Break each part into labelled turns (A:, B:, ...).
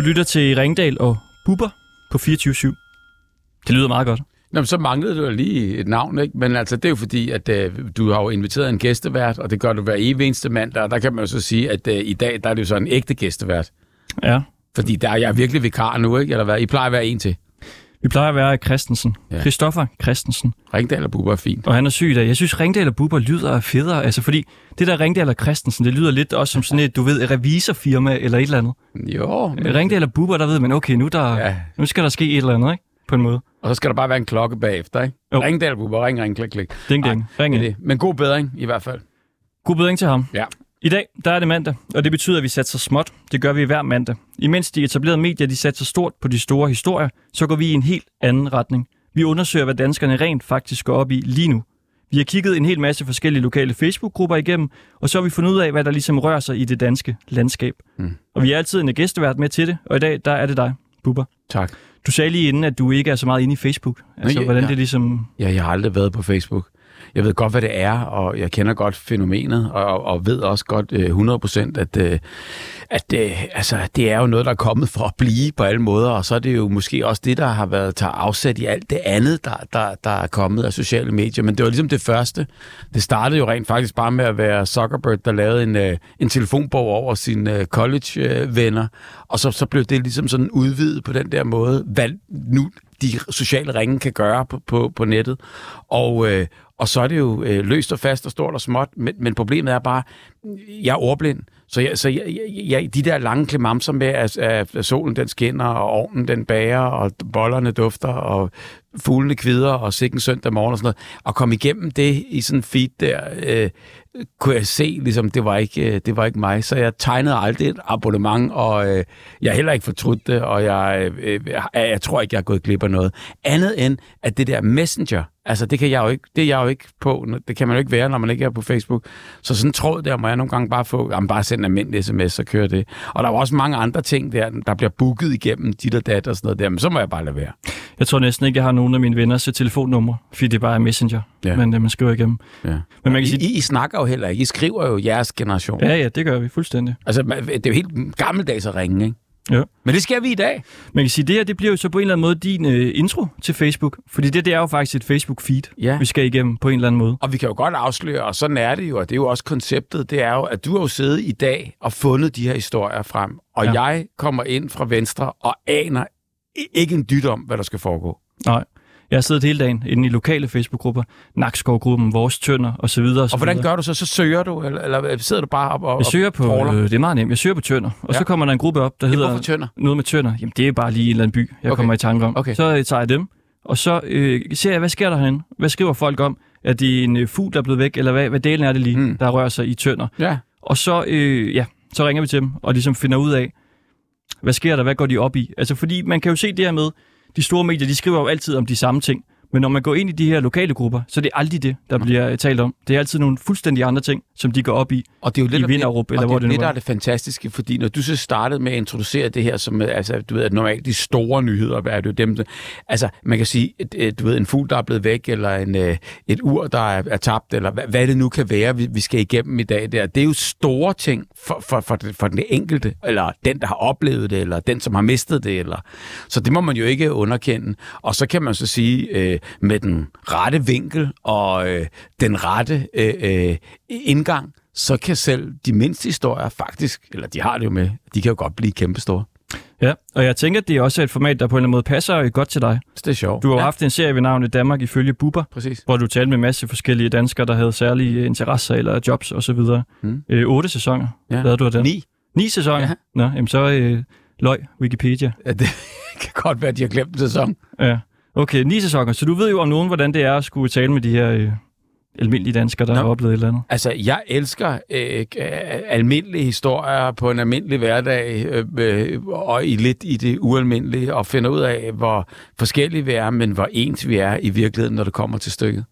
A: Du lytter til Ringdal og Bubber på 24-7. Det lyder meget godt.
B: Nå, men så manglede du lige et navn, ikke? Men altså, det er jo fordi, at øh, du har jo inviteret en gæstevært, og det gør du hver evig eneste mandag, og der kan man jo så sige, at øh, i dag, der er det jo så en ægte gæstevært.
A: Ja.
B: Fordi der er jeg virkelig vikar nu, ikke? Eller hvad? I plejer at være en til.
A: Vi plejer at være Christensen.
B: Ja.
A: Christoffer Christensen.
B: Ringdal og Bubber er fint.
A: Og han er syg dag. Jeg synes, Ringdal og Bubber lyder federe. Altså, fordi det der Ringdal og Christensen, det lyder lidt også som sådan et, du ved, et revisorfirma eller et eller andet.
B: Jo, men...
A: Ringdal og Bubber, der ved man, okay, nu, der,
B: Ja.
A: nu skal der ske et eller andet, ikke? På en måde.
B: Og så skal der bare være en klokke bagefter, ikke?
A: Jo.
B: Ringdal og Bubber, ring, ring, klik, klik.
A: Ding,
B: Ej,
A: ding. Ring
B: er
A: ind.
B: det. Men god bedring, i hvert fald.
A: God bedring til ham.
B: Ja.
A: I dag, der er det mandag, og det betyder, at vi satser småt. Det gør vi hver mandag. Imens de etablerede medier, de satser stort på de store historier, så går vi i en helt anden retning. Vi undersøger, hvad danskerne rent faktisk går op i lige nu. Vi har kigget en hel masse forskellige lokale Facebook-grupper igennem, og så har vi fundet ud af, hvad der ligesom rører sig i det danske landskab.
B: Mm.
A: Og vi er altid en gæstevært med til det, og i dag, der er det dig, Bubber.
B: Tak.
A: Du sagde lige inden, at du ikke er så meget inde i Facebook. Altså,
B: ja,
A: hvordan
B: ja.
A: det ligesom...
B: Ja, jeg har aldrig været på Facebook. Jeg ved godt, hvad det er, og jeg kender godt fænomenet, og, og ved også godt øh, 100% at, øh, at øh, altså, det er jo noget, der er kommet for at blive på alle måder, og så er det jo måske også det, der har været taget afsæt i alt det andet, der, der, der er kommet af sociale medier. Men det var ligesom det første. Det startede jo rent faktisk bare med at være Zuckerberg, der lavede en, øh, en telefonbog over sine øh, college-venner, og så, så blev det ligesom sådan udvidet på den der måde, hvad nu de sociale ringe kan gøre på, på, på nettet. Og, øh, og så er det jo øh, løst og fast og stort og småt, men, men problemet er bare, jeg er ordblind, så, jeg, så jeg, jeg, jeg, de der lange klemamser med, at, at, at solen den skinner, og ovnen den bager, og bollerne dufter, og fuglene kvider, og sikken søndag morgen og sådan noget, og komme igennem det i sådan en feed der, øh, kunne jeg se, ligesom, det var, ikke, øh, det var ikke mig. Så jeg tegnede aldrig et abonnement, og øh, jeg har heller ikke fortrudt det, og jeg, øh, jeg, jeg tror ikke, jeg er gået glip af noget. Andet end, at det der messenger, altså det kan jeg jo ikke, det er jeg jo ikke på, det kan man jo ikke være, når man ikke er på Facebook. Så sådan en tråd der må jeg nogle gange bare få, jamen bare sende en almindelig sms, så kører det. Og der var også mange andre ting der, der bliver booket igennem dit og dat og sådan noget der, men så må jeg bare lade være.
A: Jeg tror næsten ikke, jeg har nogen af mine venners telefonnummer, fordi det bare er Messenger,
B: Ja.
A: men øh, man skriver igennem.
B: Ja.
A: Men man kan
B: I,
A: sige,
B: I, I snakker jo heller ikke, I skriver jo jeres generation.
A: ja, ja, det gør vi fuldstændig.
B: Altså, det er jo helt gammeldags at ringe, ikke?
A: Ja.
B: Men det skal vi i dag.
A: Man kan sige, det her det bliver jo så på en eller anden måde din øh, intro til Facebook, fordi det, det er jo faktisk et Facebook-feed,
B: Ja.
A: vi skal igennem på en eller anden måde.
B: Og vi kan jo godt afsløre, og sådan er det jo, og det er jo også konceptet, det er jo, at du har jo siddet i dag og fundet de her historier frem, og ja. Jeg kommer ind fra venstre og aner ikke en dyt om, hvad der skal foregå.
A: Nej. Jeg har siddet hele dagen inde i lokale Facebook-grupper, Nakskov-gruppen, Vores Tønder osv.
B: Og hvordan gør du så? Så søger du, eller, eller sidder du bare op og,
A: Jeg søger på, øh, det er meget nemt, jeg søger på Tønder, og
B: Ja.
A: så kommer der en gruppe op, der hedder
B: hvorfor tønder?
A: noget med Tønder. Jamen, det er bare lige en eller anden by, jeg
B: Okay.
A: kommer i tanke om.
B: Okay.
A: Så øh, tager jeg dem, og så øh, ser jeg, hvad sker der herinde? Hvad skriver folk om? Er det en øh, fugl, der er blevet væk, eller hvad, hvad delen er det lige,
B: hmm.
A: der rører sig i Tønder?
B: Ja.
A: Og så, øh, ja, så ringer vi til dem, og ligesom finder ud af, hvad sker der, hvad går de op i? Altså, fordi man kan jo se det her med, de store medier, de skriver jo altid om de samme ting. Men når man går ind i de her lokale grupper, så er det aldrig det, der bliver øh, talt om. Det er altid nogle fuldstændig andre ting, som de går op i.
B: Og det er jo lidt
A: I Vinderup, eller
B: og
A: hvor
B: det,
A: det
B: det, der er det fantastiske, fordi når du så startede med at introducere det her som, øh, altså, du ved, at normalt de store nyheder, er det jo dem, altså, man kan sige, du ved, en fugl, der er blevet væk, eller en, øh, et ur, der er, er tabt, eller hvad, hvad det nu kan være, vi, vi skal igennem i dag der. Det er jo store ting for, for, for, for den enkelte, eller den, der har oplevet det, eller den, som har mistet det, eller, så det må man jo ikke underkende. Og så kan man så sige, øh, med den rette vinkel og øh, den rette øh, øh, indgang, så kan selv de mindste historier faktisk, eller de har det jo med, de kan jo godt blive kæmpestore.
A: Ja, og jeg tænker, at det er også et format, der på en eller anden måde passer øh, godt til dig.
B: Det er sjovt.
A: Du har
B: ja,
A: haft en serie ved navnet Danmark ifølge Bubber,
B: Præcis.
A: hvor du talte med en masse forskellige danskere, der havde særlige interesser eller jobs osv.
B: Mm.
A: Øh, otte sæsoner
B: Ja.
A: lavede du af det.
B: Ni.
A: Ni sæsoner?
B: Ja.
A: Nå, jamen så øh, løg Wikipedia.
B: Ja, det kan godt være, at de har glemt en sæson.
A: Ja. Okay, ni sæsoner. Så du ved jo om nogen, hvordan det er at skulle tale med de her øh, almindelige danskere, der
B: Nå.
A: har oplevet et eller andet.
B: Altså, jeg elsker øh, øh, almindelige historier på en almindelig hverdag, øh, øh, og i lidt i det ualmindelige, og finder ud af, hvor forskellige vi er, men hvor ens vi er i virkeligheden, når det kommer til stykket.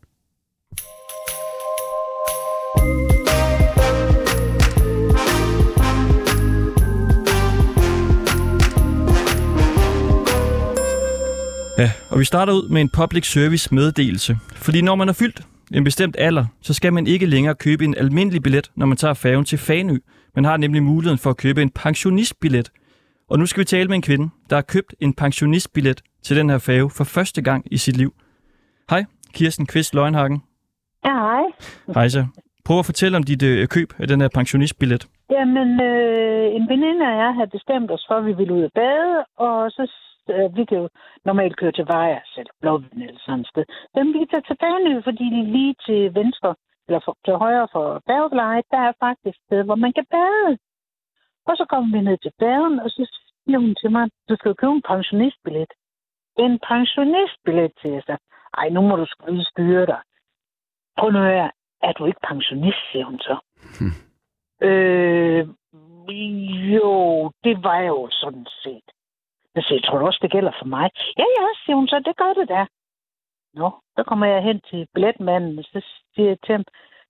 A: Ja, og vi starter ud med en public service meddelelse. Fordi når man er fyldt en bestemt alder, så skal man ikke længere købe en almindelig billet, når man tager færgen til Fanø. Man har nemlig muligheden for at købe en pensionistbillet. Og nu skal vi tale med en kvinde, der har købt en pensionistbillet til den her færge for første gang i sit liv. Hej, Kirsten Kvist Løgnhagen.
C: Ja, hej.
A: Hej så. Prøv at fortælle om dit øh, køb af den her pensionistbillet.
C: Jamen, øh, en veninde og jeg havde bestemt os for, at vi ville ud og bade, og så øh, vi kan jo normalt køre til Vejers eller Blåvind eller sådan et sted. Men vi tager til Fanø, fordi lige til venstre, eller for, til højre for Bergleje, der er faktisk et sted, hvor man kan bade. Og så kommer vi ned til baden, og så siger hun til mig, du skal jo købe en pensionistbillet. En pensionistbillet til jeg sagde, ej, nu må du skrive styre dig. Prøv nu at høre, er du ikke pensionist, siger hun så.
B: Hmm.
C: Øh, jo, det var jeg jo sådan set. Jeg siger, tror du også, det gælder for mig? Ja, ja, siger hun så, det gør det da. Nå, så kommer jeg hen til billetmanden, og så siger jeg til ham,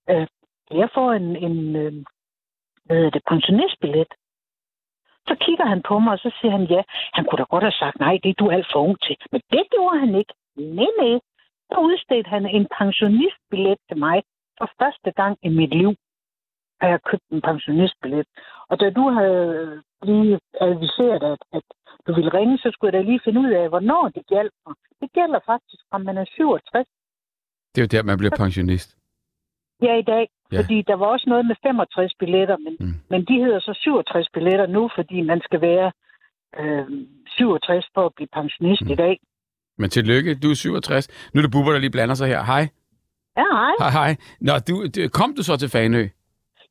C: øh, jeg får en, en øh, hvad hedder det, pensionistbillet. Så kigger han på mig, og så siger han, ja, han kunne da godt have sagt, nej, det er du alt for ung til. Men det gjorde han ikke. Nej, nej. Så udstedte han en pensionistbillet til mig for første gang i mit liv har jeg købt en pensionistbillet. Og da du havde øh, lige adviseret, at, at du ville ringe, så skulle jeg da lige finde ud af, hvornår det gælder. Det gælder faktisk, om man er 67.
B: Det er jo der, man bliver pensionist.
C: Ja, i dag.
B: Ja.
C: Fordi der var også noget med 65 billetter, men,
B: Mm.
C: men de hedder så 67 billetter nu, fordi man skal være øh, 67 for at blive pensionist
B: Mm.
C: mm. i dag.
B: Men tillykke, du er 67. Nu er det Bubber, der lige blander sig her. Hej.
C: Ja, hej.
B: Hej, hej. Nå, du, du, kom du så til Fanø?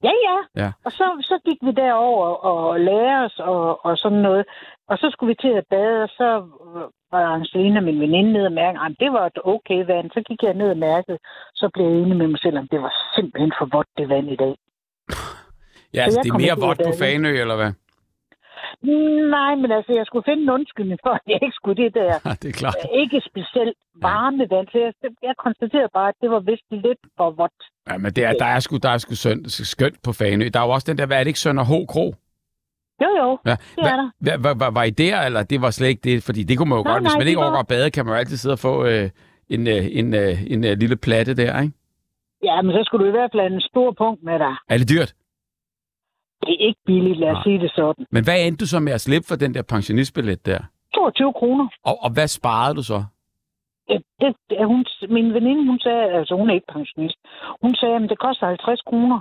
C: Ja, ja.
B: Ja.
C: Og så, så gik vi derover og lærte os og, og sådan noget. Og så skulle vi til at bade, og så var Angelina, min veninde, nede og mærke, at det var et okay vand. Så gik jeg ned og mærkede, så blev jeg enig med mig selv, om det var simpelthen for vådt, det vand i dag.
B: Ja, altså, det er mere vådt på. Fanø, eller hvad?
C: Nej, men altså, jeg skulle finde en undskyldning for, at jeg ikke skulle det der
B: det er klart.
C: ikke specielt varme vand. Så jeg, jeg konstaterede bare, at det var vist lidt for vådt.
B: Ja, men det er, der er sgu, der er sgu skønt på Fanø. Der er jo også den der, hvad er det ikke, Sønder H. Kro?
C: Jo, jo,
B: Ja.
C: det er der.
B: Hva, hva, hva, var I der, eller det var slet ikke det? Fordi det kunne man jo
C: Nej,
B: godt. Hvis
C: nej,
B: man
C: det
B: ikke
C: var-
B: overgår at bade, kan man jo altid sidde og få øh, en, øh, en, øh, en øh, lille platte der, ikke?
C: Ja, men så skulle du i hvert fald have en stor punkt med dig.
B: Er det dyrt?
C: Det er ikke billigt, lad os
B: Nej.
C: sige det sådan.
B: Men hvad endte du så med at slippe for den der pensionistbillet der?
C: 22 kroner.
B: Og, og hvad sparede du så?
C: Ja, det, det, hun, min veninde, hun sagde, altså hun er ikke pensionist, hun sagde, at det koster 50 kroner.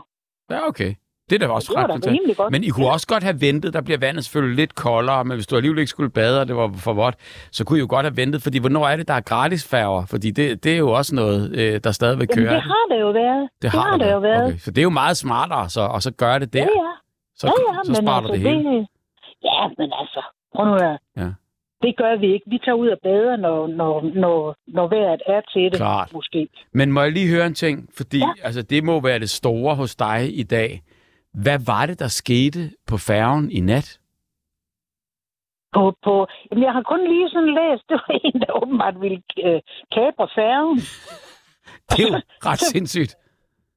B: Ja, okay. Det er da også
C: Det var
B: ret fantastisk. Men I kunne også godt have ventet, der bliver vandet selvfølgelig lidt koldere, men hvis du alligevel ikke skulle bade, og det var for vådt, så kunne I jo godt have ventet, fordi hvornår er det, der er gratis færger? Fordi det, det er jo også noget, øh, der stadigvæk
C: Jamen,
B: kører.
C: det har det jo været.
B: det har,
C: det jo været.
B: Okay. Så det er jo meget smartere, så, og så gør det der.
C: Ja, ja.
B: Så,
C: ja, ja,
B: så sparer
C: altså,
B: det hele.
C: Det, ja, men altså, prøv nu at
B: Ja.
C: Det gør vi ikke. Vi tager ud og bader, når, når, når, når vejret er til det,
B: Klart.
C: måske.
B: Men må jeg lige høre en ting? Fordi
C: Ja.
B: altså, det må være det store hos dig i dag. Hvad var det, der skete på færgen i nat?
C: På, på, jamen, jeg har kun lige sådan læst, det var en, der åbenbart ville øh, kapre færgen.
B: Det er jo ret sindssygt.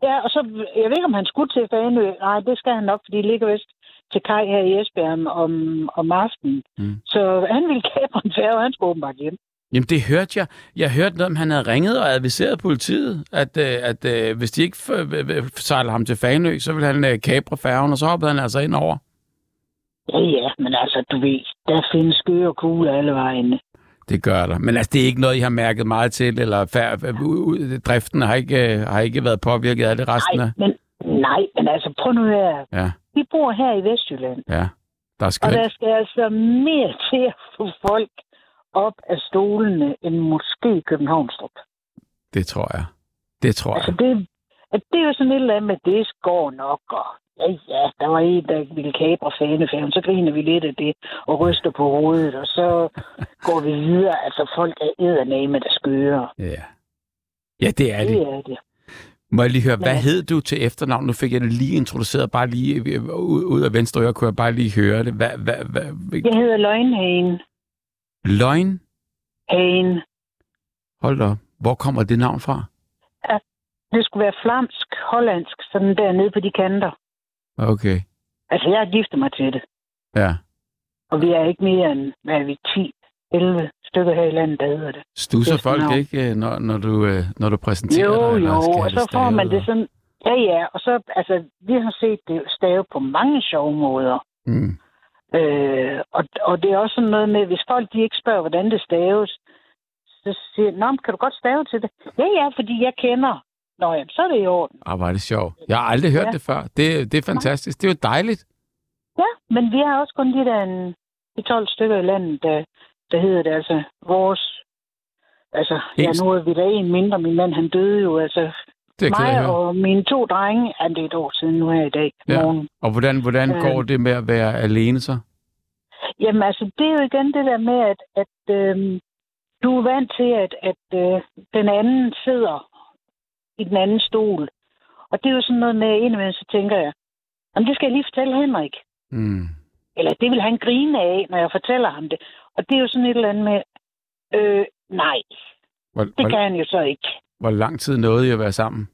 C: Ja, og så, jeg ved ikke, om han skulle til Fanø. Nej, det skal han nok, fordi det ligger vist til Kaj her i Esbjerg om, om aftenen.
B: Mm.
C: Så han ville kapre en færge, og han skulle åbenbart hjem.
B: Jamen, det hørte jeg. Jeg hørte noget om, han havde ringet og adviseret politiet, at, øh, at øh, hvis de ikke øh, sejler ham til Fanø, så ville han kapre færgen, og så hoppede han altså ind over.
C: Ja, ja, men altså, du ved, der findes skøre og kugler alle vejen.
B: Det gør der. Men altså, det er ikke noget, I har mærket meget til, eller fær, driften har ikke, har ikke været påvirket af det resten af?
C: Nej, men, nej, men altså, prøv nu her.
B: Ja,
C: Vi bor her i Vestjylland,
B: ja. Der er
C: og
B: skønt.
C: der skal altså mere til at få folk op af stolene, end måske Københavnstrup.
B: Det tror jeg. Det tror
C: Altså,
B: jeg.
C: det, at det er jo sådan et eller andet med, det går nok, og ja, ja, der var en, der ville kapre fanefærgen, så griner vi lidt af det, og ryster på hovedet, og så går vi videre. Altså, folk er eddermame, der skører.
B: Ja. Ja, det er det.
C: Det er det.
B: Må jeg lige høre, hvad hed du til efternavn? Nu fik jeg det lige introduceret, bare lige øh, ud ud af venstre øre, kunne jeg bare lige høre det. Hvad, hvad, hvad,
C: Jeg hedder Løgnhagen.
B: Løgn?
C: Hagen.
B: Hold da. Hvor kommer det navn fra?
C: Det skulle være flamsk, hollandsk, sådan der nede på de kanter.
B: Okay.
C: Altså, jeg har giftet mig til det.
B: Ja.
C: Og vi er ikke mere end, hvad er vi, 10, 11 stykker her i landet, der hedder det.
B: Stusser
C: Det
B: folk
C: navn.
B: ikke, øh, når, når, du, øh, når du præsenterer
C: Jo,
B: dig?
C: jo,
B: have
C: og så får man det sådan... Ja, ja, og så, altså, vi har set det stave på mange sjove måder.
B: Mm.
C: Øh, og, og det er også sådan noget med, hvis folk de ikke spørger, hvordan det staves, så siger jeg, kan du godt stave til det? Ja, ja, fordi jeg kender. Nå, jamen, så er det i orden.
B: Ah, er det sjovt. Jeg har aldrig hørt
C: Ja.
B: det før. Det, det er fantastisk. Det er jo dejligt.
C: Ja, men vi har også kun de der en, de 12 stykker i landet, der, der hedder det altså vores... Altså, ja,
B: Helt-
C: nu er vi da en mindre. Min mand, han døde jo. Altså,
B: Det er at
C: mig og mine to drenge, ja, det er et år siden nu her i dag,
B: Ja.
C: morgen.
B: Og hvordan, hvordan
C: Øh.
B: går det med at være alene så?
C: Jamen altså, det er jo igen det der med, at, at øhm, du er vant til, at, at øh, den anden sidder i den anden stol. Og det er jo sådan noget med, at indimellem så tænker jeg, jamen det skal jeg lige fortælle Henrik.
B: Mm.
C: Eller det vil han grine af, når jeg fortæller ham det. Og det er jo sådan et eller andet med, øh, nej,
B: Hvor,
C: det
B: hvor,
C: kan han jo så ikke.
B: Hvor lang tid nåede I at være sammen?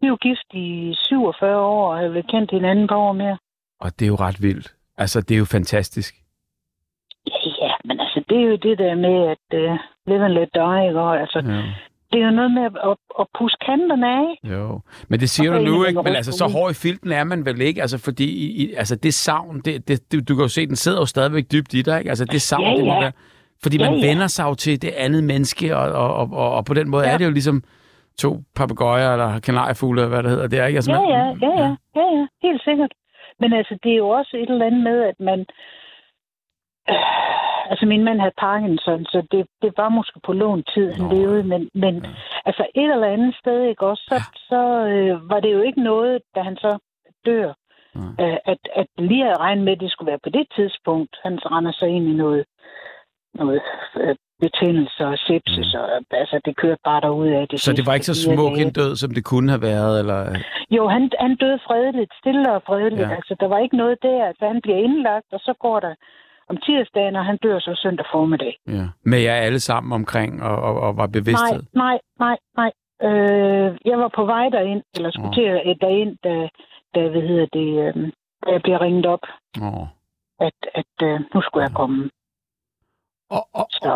C: Vi er jo gift i 47 år, og har vel kendt hinanden par år mere.
B: Og det er jo ret vildt. Altså, det er jo fantastisk.
C: Ja, ja, men altså, det er jo det der med, at uh, live and let die, ikke? Og, altså,
B: Ja.
C: det er jo noget med at, at, at pusse kanterne af.
B: Jo. Men det siger
C: Og
B: du nu, ikke? Men altså, så hård i filten er man vel ikke? Altså, fordi i, altså, det savn, det, det, du, du kan jo se, den sidder jo stadigvæk dybt i dig, ikke? Altså, det savn,
C: Ja,
B: det må
C: ja.
B: være... Fordi man
C: Ja, ja.
B: vender sig jo til det andet menneske, og, og, og, og, og på den måde ja.
C: Ja.
B: er det jo ligesom to papegøjer eller kanariefugle, eller hvad det hedder. Det er ikke altså,
C: Ja, ja, ja, ja, ja, ja, helt sikkert. Men altså, det er jo også et eller andet med, at man... Øh, altså, min mand havde Parkinson, så det, det var måske på lån tid, han
B: Nå.
C: levede. Men, men
B: Ja.
C: altså, et eller andet sted, ikke også, så,
B: Ja.
C: så øh, var det jo ikke noget, da han så dør,
B: Nej.
C: øh, at, at lige havde regnet med, at det skulle være på det tidspunkt. Han så render sig ind i noget, noget øh, betændelse og sepsis, mm. og altså, det kørte bare derud af det.
B: Så det var ikke så smuk
C: dage.
B: en død, som det kunne have været, eller...
C: Jo, han, han døde fredeligt, stille og fredeligt.
B: Ja.
C: Altså, der var ikke noget der. Altså, han bliver indlagt, og så går der om tirsdagen, og han dør så søndag formiddag.
B: Ja. Med jer alle sammen omkring, og, og, og var bevidsthed?
C: Nej, nej, nej, nej. Øh, jeg var på vej derind, eller skulle
B: Åh.
C: til at derind, da, da, hvad hedder det, øh, da jeg bliver ringet op,
B: Åh.
C: at, at øh, nu skulle jeg komme.
B: Og, og,
C: Så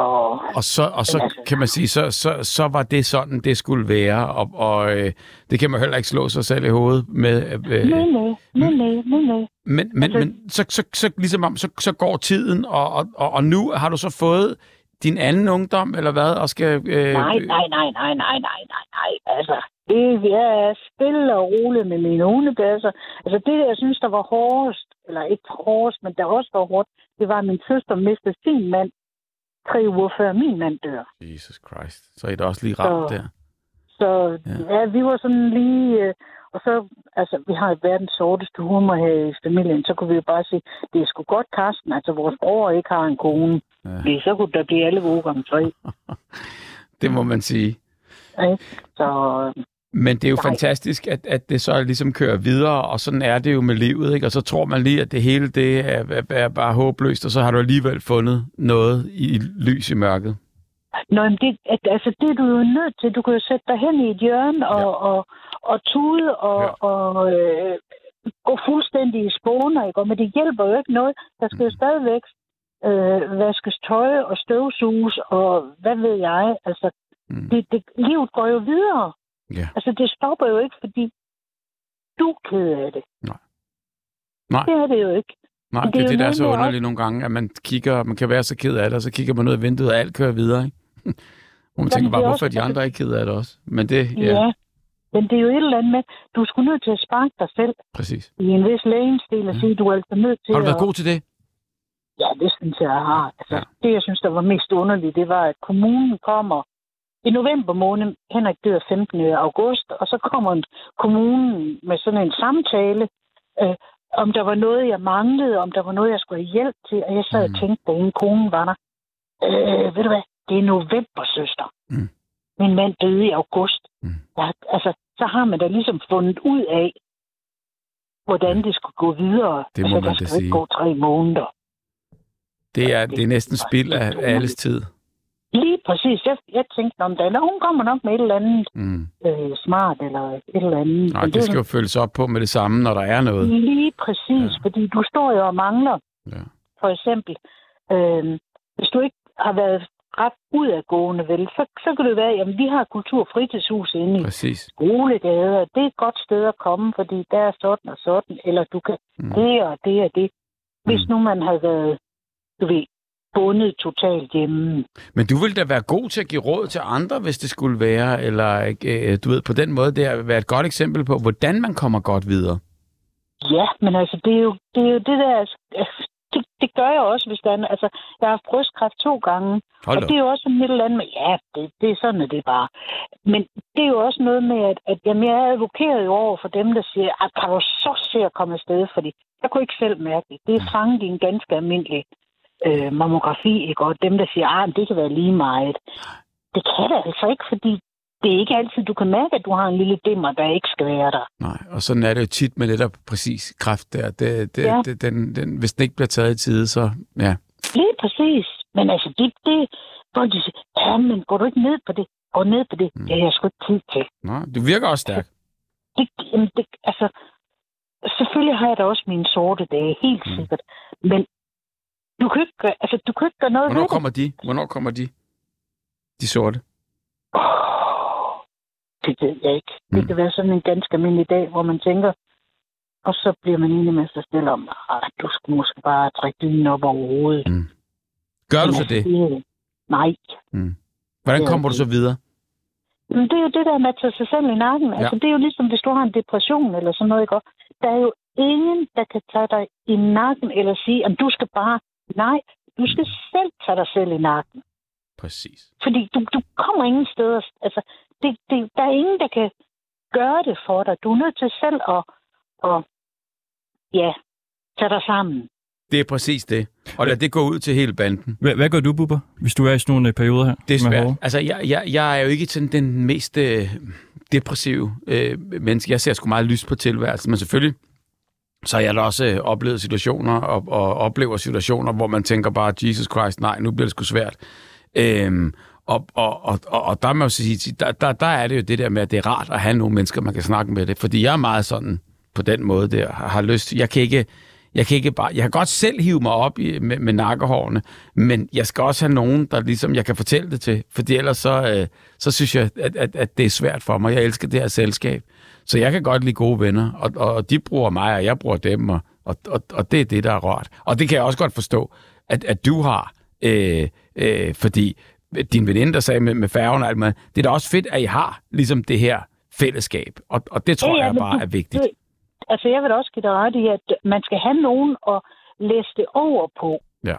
B: Og så, og så
C: altså-
B: kan man sige, så, så, så var det sådan, det skulle være, og, og øh, det kan man heller ikke slå sig selv i hovedet med. Øh,
C: nej, nej, nej, nej, nej,
B: men men,
C: altså-
B: men så, så, så, ligesom om, så, så går tiden, og, og, og, og nu har du så fået din anden ungdom, eller hvad, og skal... Øh,
C: Nej, nej, nej, nej, nej, nej, nej, nej. Altså, det jeg er stille og roligt med mine hundepladser. Altså, det, jeg synes, der var hårdest, eller ikke hårdest, men der også var hårdt, det var, at min søster mistede sin mand tre uger før min mand dør.
B: Jesus Christ, så er det også lige ramt
C: Så-
B: der.
C: Så
B: Ja.
C: ja. ja, vi var sådan lige... Øh, og så, altså, vi har verdens sorteste humor her i familien, så kunne vi jo bare sige, det er sgu godt, Karsten, altså vores bror ikke har en kone.
B: Ja.
C: Ja. Så kunne der blive alle uger gange tre.
B: Det må man sige.
C: Ikke? Så
B: Men det er jo
C: Nej.
B: fantastisk, at, at det så ligesom kører videre, og sådan er det jo med livet, ikke? Og så tror man lige, at det hele det er, er, er bare håbløst, og så har du alligevel fundet noget i lys i mørket.
C: Nå, men det, at, altså, det er du jo nødt til. Du kan jo sætte dig hen i et hjørne og,
B: Ja.
C: og, og tude og,
B: Ja.
C: ja. og øh, gå fuldstændig i spåner, ikke? Og, men det hjælper jo ikke noget. Der skal jo stadigvæk øh, vaskes tøj og støvsuges og hvad ved jeg. Altså,
B: Mm.
C: det, det, livet går jo videre.
B: Ja.
C: Altså, det stopper jo ikke, fordi du er ked af det.
B: Nej.
C: Det er det jo ikke.
B: Nej, det,
C: det
B: er det, der er så underligt nogle gange, at man kigger, man kan være så ked af det, og så kigger man ud af vinduet, og alt kører videre, ikke? Hvor man tænker bare, hvorfor
C: også-
B: er de andre ikke ked af det også? Men det, ja,
C: Ja. Men det er jo et eller andet med, du skulle nødt til at sparke dig selv
B: præcis.
C: i en vis lægemstil og
B: Mm.
C: sige, du er altså nødt til
B: Har du været
C: at...
B: god til det?
C: Ja, det synes jeg, jeg har. Altså,
B: ja.
C: Det, jeg synes, der var mest underligt, det var, at kommunen kommer i november måned. Henrik dør 15. august, og så kommer kommunen med sådan en samtale, øh, om der var noget, jeg manglede, om der var noget, jeg skulle have hjælp til. Og jeg sad
B: Mm.
C: og tænkte, da inden konen var der, øh, ved du hvad, det er november, søster.
B: Mm.
C: Min mand døde i august.
B: Mm.
C: Ja, altså, så har man da ligesom fundet ud af, hvordan det skulle gå videre.
B: Det må
C: altså,
B: man
C: der skal
B: sige.
C: ikke gå tre måneder.
B: Det er, det er næsten spild af af alles tid.
C: Lige præcis. Jeg, jeg tænkte om det. Hun kommer nok med et eller andet
B: Mm.
C: øh, smart eller et eller andet.
B: Nej,
C: Men
B: det skal jo følges op på med det samme, når der er noget.
C: Lige præcis,
B: Ja.
C: fordi du står jo og mangler,
B: Ja.
C: for eksempel, øh, hvis du ikke har været ret udadgående, vel, så, så kan det være, jamen vi har kultur- og fritidshus inde i
B: Præcis.
C: skolegader. Det er et godt sted at komme, fordi der er sådan og sådan, eller du kan
B: mm.
C: det og det og det. Hvis
B: Mm.
C: nu man havde været, du ved, bundet totalt hjemme.
B: Men du ville da være god til at give råd til andre, hvis det skulle være, eller øh, du ved, på den måde, det er være et godt eksempel på, hvordan man kommer godt videre.
C: Ja, men altså, det er jo det, er jo det der... Altså, det, det gør jeg også, hvis der er... Altså, jeg har haft brystkræft to gange,
B: Hold
C: og det er jo også en et eller andet med, ja, det, det er sådan, at det er bare. Men det er jo også noget med, at, at jamen, jeg er advokeret jo over for dem, der siger, at kan du så se at komme afsted, fordi jeg kunne ikke selv mærke det. Det er fanget i en ganske almindelig øh, mammografi, ikke? Og dem, der siger, at det kan være lige meget. Det kan det altså ikke, fordi det er ikke altid, du kan mærke, at du har en lille dimmer, der ikke skal være der.
B: Nej, og sådan er det jo tit med netop præcis kræft der. Det, det,
C: Ja.
B: det, den, den, hvis den ikke bliver taget i tide, så ja.
C: Lige præcis. Men altså, det, det folk de siger, ja, men går du ikke ned på det? Gå ned på det.
B: Mm.
C: Det har jeg sgu ikke tid til.
B: Nå, du virker også stærk.
C: Det, jamen, det, altså, selvfølgelig har jeg da også mine sorte dage, helt
B: mm.
C: sikkert. Men du kan ikke gøre, altså, du kan ikke gøre noget
B: Hvornår
C: ved det.
B: kommer de? Hvornår kommer de? De sorte.
C: Det ved jeg ikke. Det
B: Mm.
C: kan være sådan en ganske almindelig dag, hvor man tænker, og så bliver man enig med sig selv om, at du skal måske bare trække dynen op over hovedet.
B: Gør du så det?
C: det? Nej.
B: Hvordan
C: det er
B: kommer du
C: det.
B: så videre?
C: Men det er jo det der med at tage sig selv i nakken. Altså, det er jo ligesom, hvis du har en depression eller sådan noget, ikke? Der er jo ingen, der kan tage dig i nakken eller sige, at du skal bare... Nej, du skal selv tage dig selv i nakken.
B: Præcis.
C: Fordi du, du kommer ingen steder. Altså, det, det, der er ingen, der kan gøre det for dig. Du er nødt til selv at, at ja, tage dig sammen.
B: Det er præcis det. Og lad det gå ud til hele banden.
A: Hvad, hvad gør du, Bubber, hvis du er i sådan nogle øh, perioder her?
B: Det er svært. Altså, jeg, jeg, jeg er jo ikke sådan den mest øh, depressive øh, menneske. Jeg ser sgu meget lyst på tilværelsen, men selvfølgelig så har jeg da også øh, oplevet situationer og, og oplever situationer, hvor man tænker bare, Jesus Christ, nej, nu bliver det sgu svært. Øhm, og, og, og, og, og der må jeg sige, der, der, der er det jo det der med, at det er rart at have nogle mennesker, man kan snakke med det. Fordi jeg er meget sådan på den måde der, har, har lyst. Jeg kan ikke, jeg kan ikke bare, jeg kan godt selv hive mig op i, med, med nakkehårene, men jeg skal også have nogen, der ligesom, jeg kan fortælle det til, fordi ellers så, øh, så synes jeg, at, at, at det er svært for mig. Jeg elsker det her selskab. Så jeg kan godt lide gode venner, og, og de bruger mig, og jeg bruger dem, og, og, og, og det er det, der er rart. Og det kan jeg også godt forstå, at, at du har, øh, øh, fordi din veninde, der sagde med, med færgen og alt med, det er da også fedt, at I har ligesom det her fællesskab, og, og det tror
C: Ja, ja,
B: jeg bare er vigtigt.
C: Altså, jeg vil også give dig ret i, at man skal have nogen at læse det over på.
B: Ja.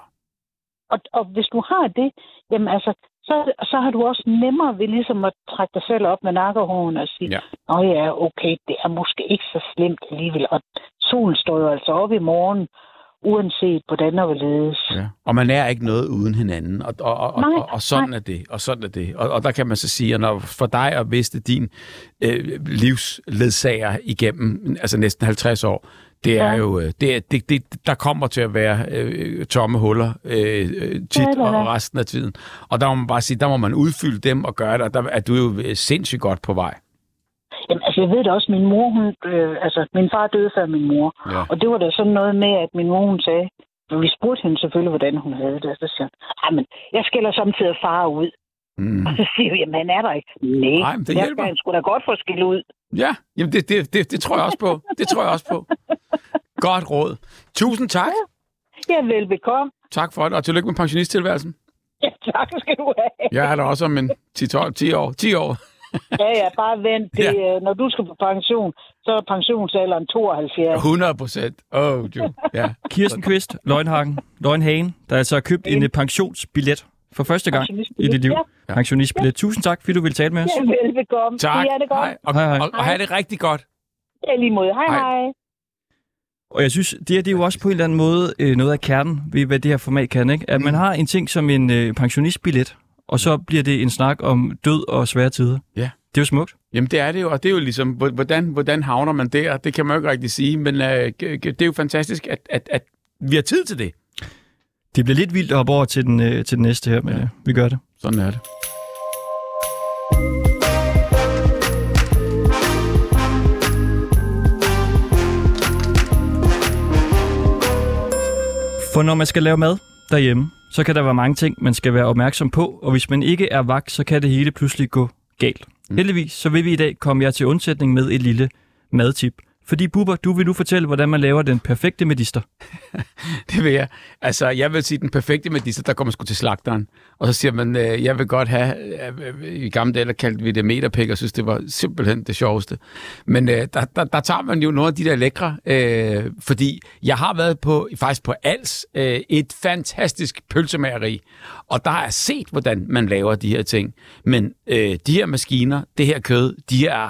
C: Og, og hvis du har det, jamen altså, så, så har du også nemmere ved ligesom at trække dig selv op med nakkehåren og sige,
B: Ja.
C: Nå ja, okay, det er måske ikke så slemt alligevel. Og solen står jo altså op i morgen, uanset hvordan og hvorledes.
B: Ja. Og man er ikke noget uden hinanden, og, og, og,
C: Nej,
B: og, og sådan er det, og sådan er det. Og, og der kan man så sige, at når for dig at miste din øh, livsledsager igennem altså næsten 50 år, det er
C: Ja.
B: jo, øh, det, er- det, det, der kommer til at være øh, tomme huller øh, øh, tit
C: det
B: og resten af tiden. Og der må man bare sige, der må man udfylde dem og gøre det, og der er du jo øh, sindssygt godt på vej.
C: Jamen, altså, jeg ved da også, min mor, hun, øh, altså, min far døde før min mor.
B: Ja.
C: Og det var da sådan noget med, at min mor, hun sagde, vi spurgte hende selvfølgelig, hvordan hun havde det. Og så siger hun, men jeg skiller samtidig far ud.
B: Mm.
C: Og så siger jeg, jamen han er der ikke. Nej,
B: men det
C: jeg
B: hjælper.
C: skal han sgu da godt få skille ud.
B: Ja, jamen det, det, det, det tror jeg også på. Det tror jeg også på. Godt råd. Tusind tak.
C: Ja, velbekomme.
B: Tak for det, og tillykke med pensionisttilværelsen.
C: Ja, tak skal du have.
B: Jeg er der også om en 10-12, 10 år. 10 år.
C: Ja, ja, bare vent. Det, ja. Når du skal på pension, så er pensionsalderen 72.
B: 100 procent. Oh, jo. Ja.
A: Kirsten Kvist, Løgnhagen, Løgnhagen, der altså har købt en øh, pensionsbillet for første gang i dit liv.
C: Ja,
A: Pensionistbillet. Tusind tak, fordi du vil tale med os.
C: ja velbekomme.
B: Tak.
C: Ja, det er godt.
B: Hej. Og,
A: Hej, hej.
B: og, og have det rigtig godt.
C: Ja, lige måde. Hej,
B: Hej.
C: hej.
A: Og jeg synes, det, her, det er jo også på en eller anden måde øh, noget af kernen ved, hvad det her format kan. Ikke? At man har en ting som en øh, pensionistbillet, og så bliver det en snak om død og svære tider.
B: Ja.
A: Det er jo smukt.
B: Jamen det er det jo, og det er jo ligesom, hvordan, hvordan havner man der? Det kan man jo ikke rigtig sige, men øh, det er jo fantastisk, at, at, at vi har tid til det.
A: Det bliver lidt vildt at hoppe over til den, øh, til den næste her, men
B: Ja.
A: øh, vi gør det.
B: Sådan er det.
A: For når man skal lave mad derhjemme, så kan der være mange ting, man skal være opmærksom på, og hvis man ikke er vagt, så kan det hele pludselig gå galt. Mm. Heldigvis så vil vi i dag komme jer til undsætning med et lille madtip. Fordi Bubber, du vil nu fortælle, hvordan man laver den perfekte medister.
B: Det vil jeg. Altså, jeg vil sige, den perfekte medister, der kommer sgu til slagteren. Og så siger man, øh, jeg vil godt have, øh, i gamle dage, kaldte vi det meterpik, og synes, det var simpelthen det sjoveste. Men øh, der, der, der tager man jo nogle af de der lækre, øh, fordi jeg har været på, faktisk på Als, øh, et fantastisk pølsemageri, og der har jeg set, hvordan man laver de her ting. Men øh, de her maskiner, det her kød, de her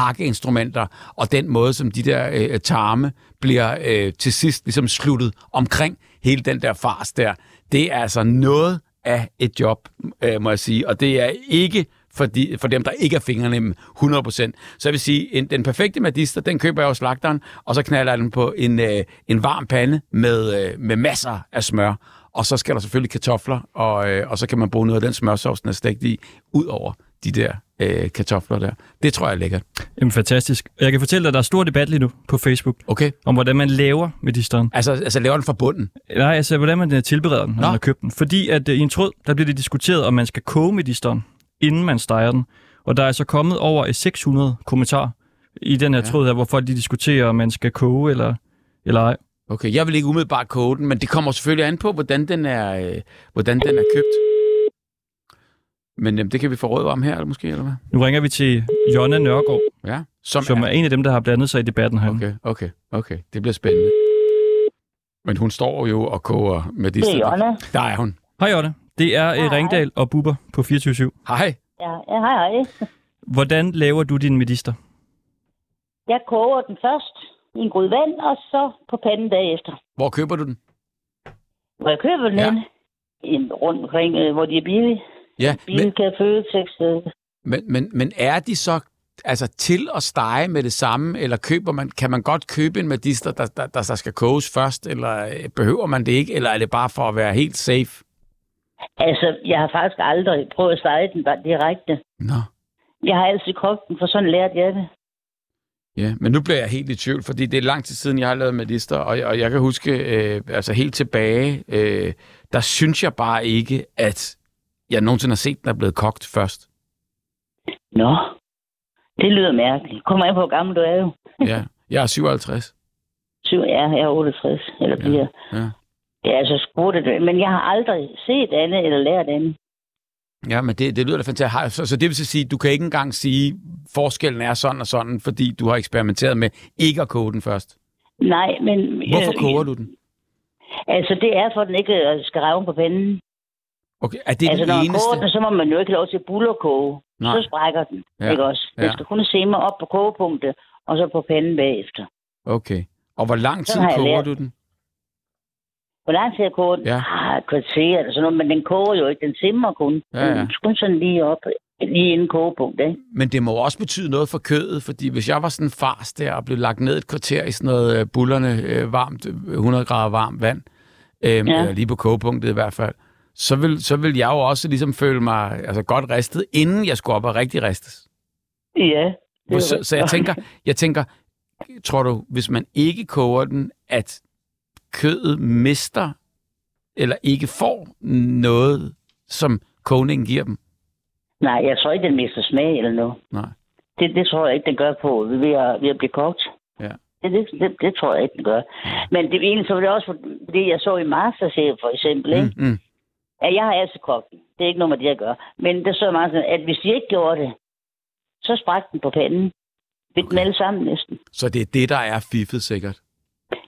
B: hakkeinstrumenter, og den måde, som de der øh, tarme bliver øh, til sidst ligesom sluttet omkring hele den der fars der, det er altså noget af et job, øh, må jeg sige. Og det er ikke for, de, for dem, der ikke er fingrene 100%. Så jeg vil sige, en, den perfekte madister, den køber jeg hos slagteren, og så knalder jeg den på en, øh, en varm pande med, øh, med masser af smør. Og så skal der selvfølgelig kartofler, og, øh, og så kan man bruge noget af den smørsovs, den er stegt i, ud over de der øh, kartofler der. Det tror jeg er lækkert.
A: Jamen, fantastisk. Jeg kan fortælle dig, at der er stor debat lige nu på Facebook,
B: Okay.
A: om hvordan man laver medisteren.
B: Altså, altså laver den fra bunden.
A: Nej, altså hvordan man øh, tilbereder den, når
B: Nå.
A: man har købt den. Fordi at øh, i en tråd, der bliver det diskuteret, om man skal koge medisteren, inden man steger den. Og der er så kommet over øh, 600 kommentarer i den her
B: ja.
A: tråd her, hvor folk de diskuterer, om man skal koge eller, eller ej.
B: Okay, jeg vil ikke umiddelbart koge den, men det kommer selvfølgelig an på, hvordan den er, øh, hvordan den er købt. Men jamen, det kan vi få råd om her, eller måske, eller hvad?
A: Nu ringer vi til Jonna Nørgaard,
B: Ja. Som,
A: som er en af dem, der har blandet sig i debatten her.
B: Okay, okay, okay. Det bliver spændende. Men hun står jo og koger med de
D: Det er Jonna.
B: Der er hun.
A: Hej Jonna, det er
D: Hej.
A: øh, Ringdal og Bubber på 24
B: Hej.
D: Ja, ja, hej, hej.
A: Hvordan laver du din medister?
D: Jeg koger den først i en gryde vand, og så på panden bagefter.
B: Hvor køber du den?
D: Hvor jeg køber den
B: Ja.
D: rundt omkring, øh, hvor de er billige.
B: Ja, men,
D: Bilka, Føtex. Øh.
B: men, men, men er de så altså til at stege med det samme, eller køber man, kan man godt købe en medister, der, der, der, der skal koges først, eller øh, behøver man det ikke, eller er det bare for at være helt safe?
D: Altså, jeg har faktisk aldrig prøvet at stege den bare direkte.
B: Nå.
D: Jeg har altid kogt den, for sådan lærte jeg det.
B: Ja, men nu bliver jeg helt i tvivl, fordi det er lang tid siden, jeg har lavet medister, og, og jeg kan huske, øh, altså helt tilbage, øh, der synes jeg bare ikke, at jeg nogensinde har set, den er blevet kogt først.
D: Nå, det lyder mærkeligt. Kommer an på, hvor gammel du er jo.
B: Ja, jeg er 57.
D: Syv, ja, jeg er 68, eller
B: Ja.
D: bliver.
B: Ja.
D: Ja, altså spurgte det. Men jeg har aldrig set andet eller lært andet.
B: Ja, men det, det lyder da fantastisk. Så, så det vil så sige, du kan ikke engang sige, forskellen er sådan og sådan, fordi du har eksperimenteret med ikke at koge den først.
D: Nej, men...
B: Hvorfor
D: øh,
B: koger du den?
D: Altså, det er for, at den ikke øh, skal rave på panden.
B: Okay, er det
D: altså,
B: den
D: når man
B: eneste?
D: koger den, så må man jo ikke lov til at bullerkoge.
B: Nej.
D: Så sprækker den,
B: Ja,
D: ikke også? Den
B: ja.
D: skal kun simre op på kogepunktet, og så på panden bagefter.
B: Okay. Og hvor lang tid koger
D: lært.
B: du den?
D: Hvor lang tid jeg koger den?
B: Ja.
D: Ah, kvarter eller sådan noget, men den koger jo ikke. Den simmer kun.
B: Ja, ja.
D: Den kun sådan lige op, lige inden kogepunktet, ikke?
B: Men det må også betyde noget for kødet, fordi hvis jeg var sådan en fars der og blev lagt ned et kvarter i sådan noget øh, bullerne øh, varmt, øh, 100 grader varmt vand, øh, ja. Eller lige på kogepunktet i hvert fald, så vil, så vil jeg jo også ligesom føle mig altså, godt ristet, inden jeg skulle op og rigtig ristes.
D: Ja. det
B: så, så jeg tænker, jeg tænker, tror du, hvis man ikke koger den, at kødet mister eller ikke får noget, som kogningen giver dem?
D: Nej, jeg tror ikke, den mister smag eller noget.
B: Nej.
D: Det, det tror jeg ikke, den gør på ved at, ved at blive kogt.
B: Ja.
D: Det, det, det, det tror jeg ikke, den gør. Men det egentlig så var det også fordi, jeg så i Masterchef for eksempel, ikke?
B: Mm, mm.
D: At jeg har altid kogt den. Det er ikke noget med det, jeg gør. Men det så meget sådan, at hvis de ikke gjorde det, så sprak den på panden. Fik okay. den alle sammen næsten.
B: Så det er det, der er fiffet sikkert.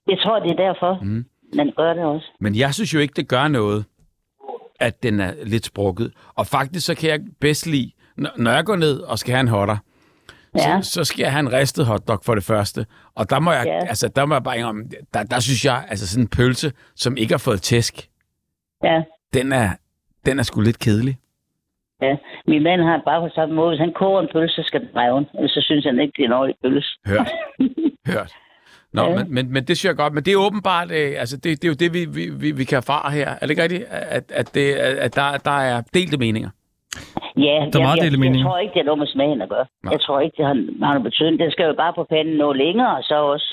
D: Jeg tror, det er derfor,
B: Mm.
D: man gør det også.
B: Men jeg synes jo ikke, det gør noget, at den er lidt sprukket. Og faktisk så kan jeg bedst lide, når når jeg går ned og skal have en hotter,
D: Ja.
B: så, så skal jeg have en ristet hotdog for det første. Og der må jeg,
D: Ja.
B: altså, der må jeg bare indrømme, der, der synes jeg, altså sådan en pølse, som ikke har fået tæsk,
D: Ja.
B: Den er, den er sgu lidt kedelig.
D: Ja, min mand har bare på samme måde. Hvis han koger en pølse, så skal den reve. Ellers så synes han ikke, det er en ordentlig pølse.
B: Hørt. Hørt. Nå, ja.
D: Ja.
B: men, men, men det synes jeg godt. Men det er åbenbart, øh, altså det, det er jo det, vi, vi, vi, vi kan erfare her. Er det ikke rigtigt, at, at, det, at der, der er delte meninger?
D: Ja,
A: Der er
D: jeg,
A: meget
D: jeg, jeg,
A: meninger.
D: tror ikke, det er noget med smagen at gøre.
B: Nej.
D: Jeg tror ikke, det har, har noget betydning. Det skal jo bare på panden nå længere, og så også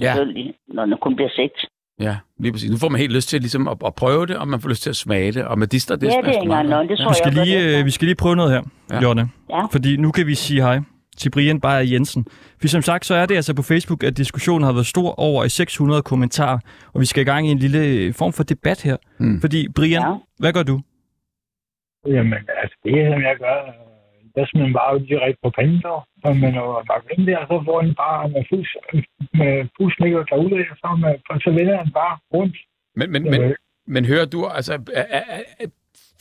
B: Ja.
D: selvfølgelig, når den kun bliver sigt.
B: Ja, lige præcis. Nu får man helt lyst til ligesom at, at prøve det, og man får lyst til at smage det. Og med dister, det
D: Ja, det
B: smager
D: er
B: sgu
D: ikke
B: meget godt.
D: Det tror
A: Vi skal,
D: jeg
A: lige,
D: godt,
A: øh, vi skal lige prøve noget her,
B: Ja.
A: ja. Jonna.
D: Ja.
A: Fordi nu kan vi sige hej. til Brian Beyer Jensen. For som sagt, så er det altså på Facebook, at diskussionen har været stor over i 600 kommentarer, og vi skal i gang i en lille øh, form for debat her.
B: Mm.
A: Fordi, Brian,
D: Ja.
A: hvad gør du?
E: Jamen, altså, det som jeg gør, smider man bare direkte på så. Og man er lagt ind der, så får den bare med fus, med fusmækker derude, og så, med, og så vender den bare rundt.
B: Men, men, men,
E: Øh,
B: men hører du, altså, er, er, er,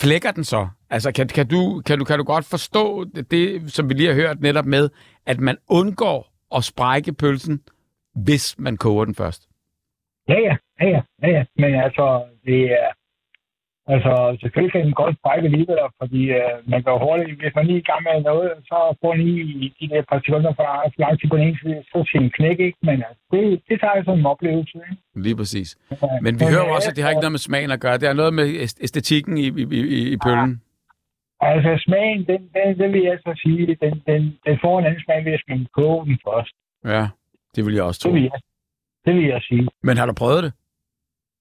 B: flækker den så? Altså, kan, kan, du, kan, du, kan du godt forstå det, som vi lige har hørt netop med, at man undgår at sprække pølsen, hvis man koger den først?
E: Ja, ja, ja, ja, ja. Men altså, det er... Altså, selvfølgelig kan den godt sprække alligevel, fordi øh, man går hurtigt. Hvis man lige er i gang med noget, så får den lige de der par sekunder for lang tid på den ene side, så skal den knække, ikke? Men altså, det, det tager jeg som en oplevelse, ikke?
B: Lige præcis.
E: Ja,
B: Men vi hører jo også, at det har ikke
E: altså,
B: noget med smagen at gøre. Det har noget med æst- æstetikken i, i, i, i pøllen.
E: Altså, smagen, den, den, den vil jeg så sige, den, den, den får en anden smag, hvis man koger den først.
B: Ja, det vil jeg også
E: Det
B: tro.
E: vil jeg, det vil jeg sige.
B: Men har du prøvet det?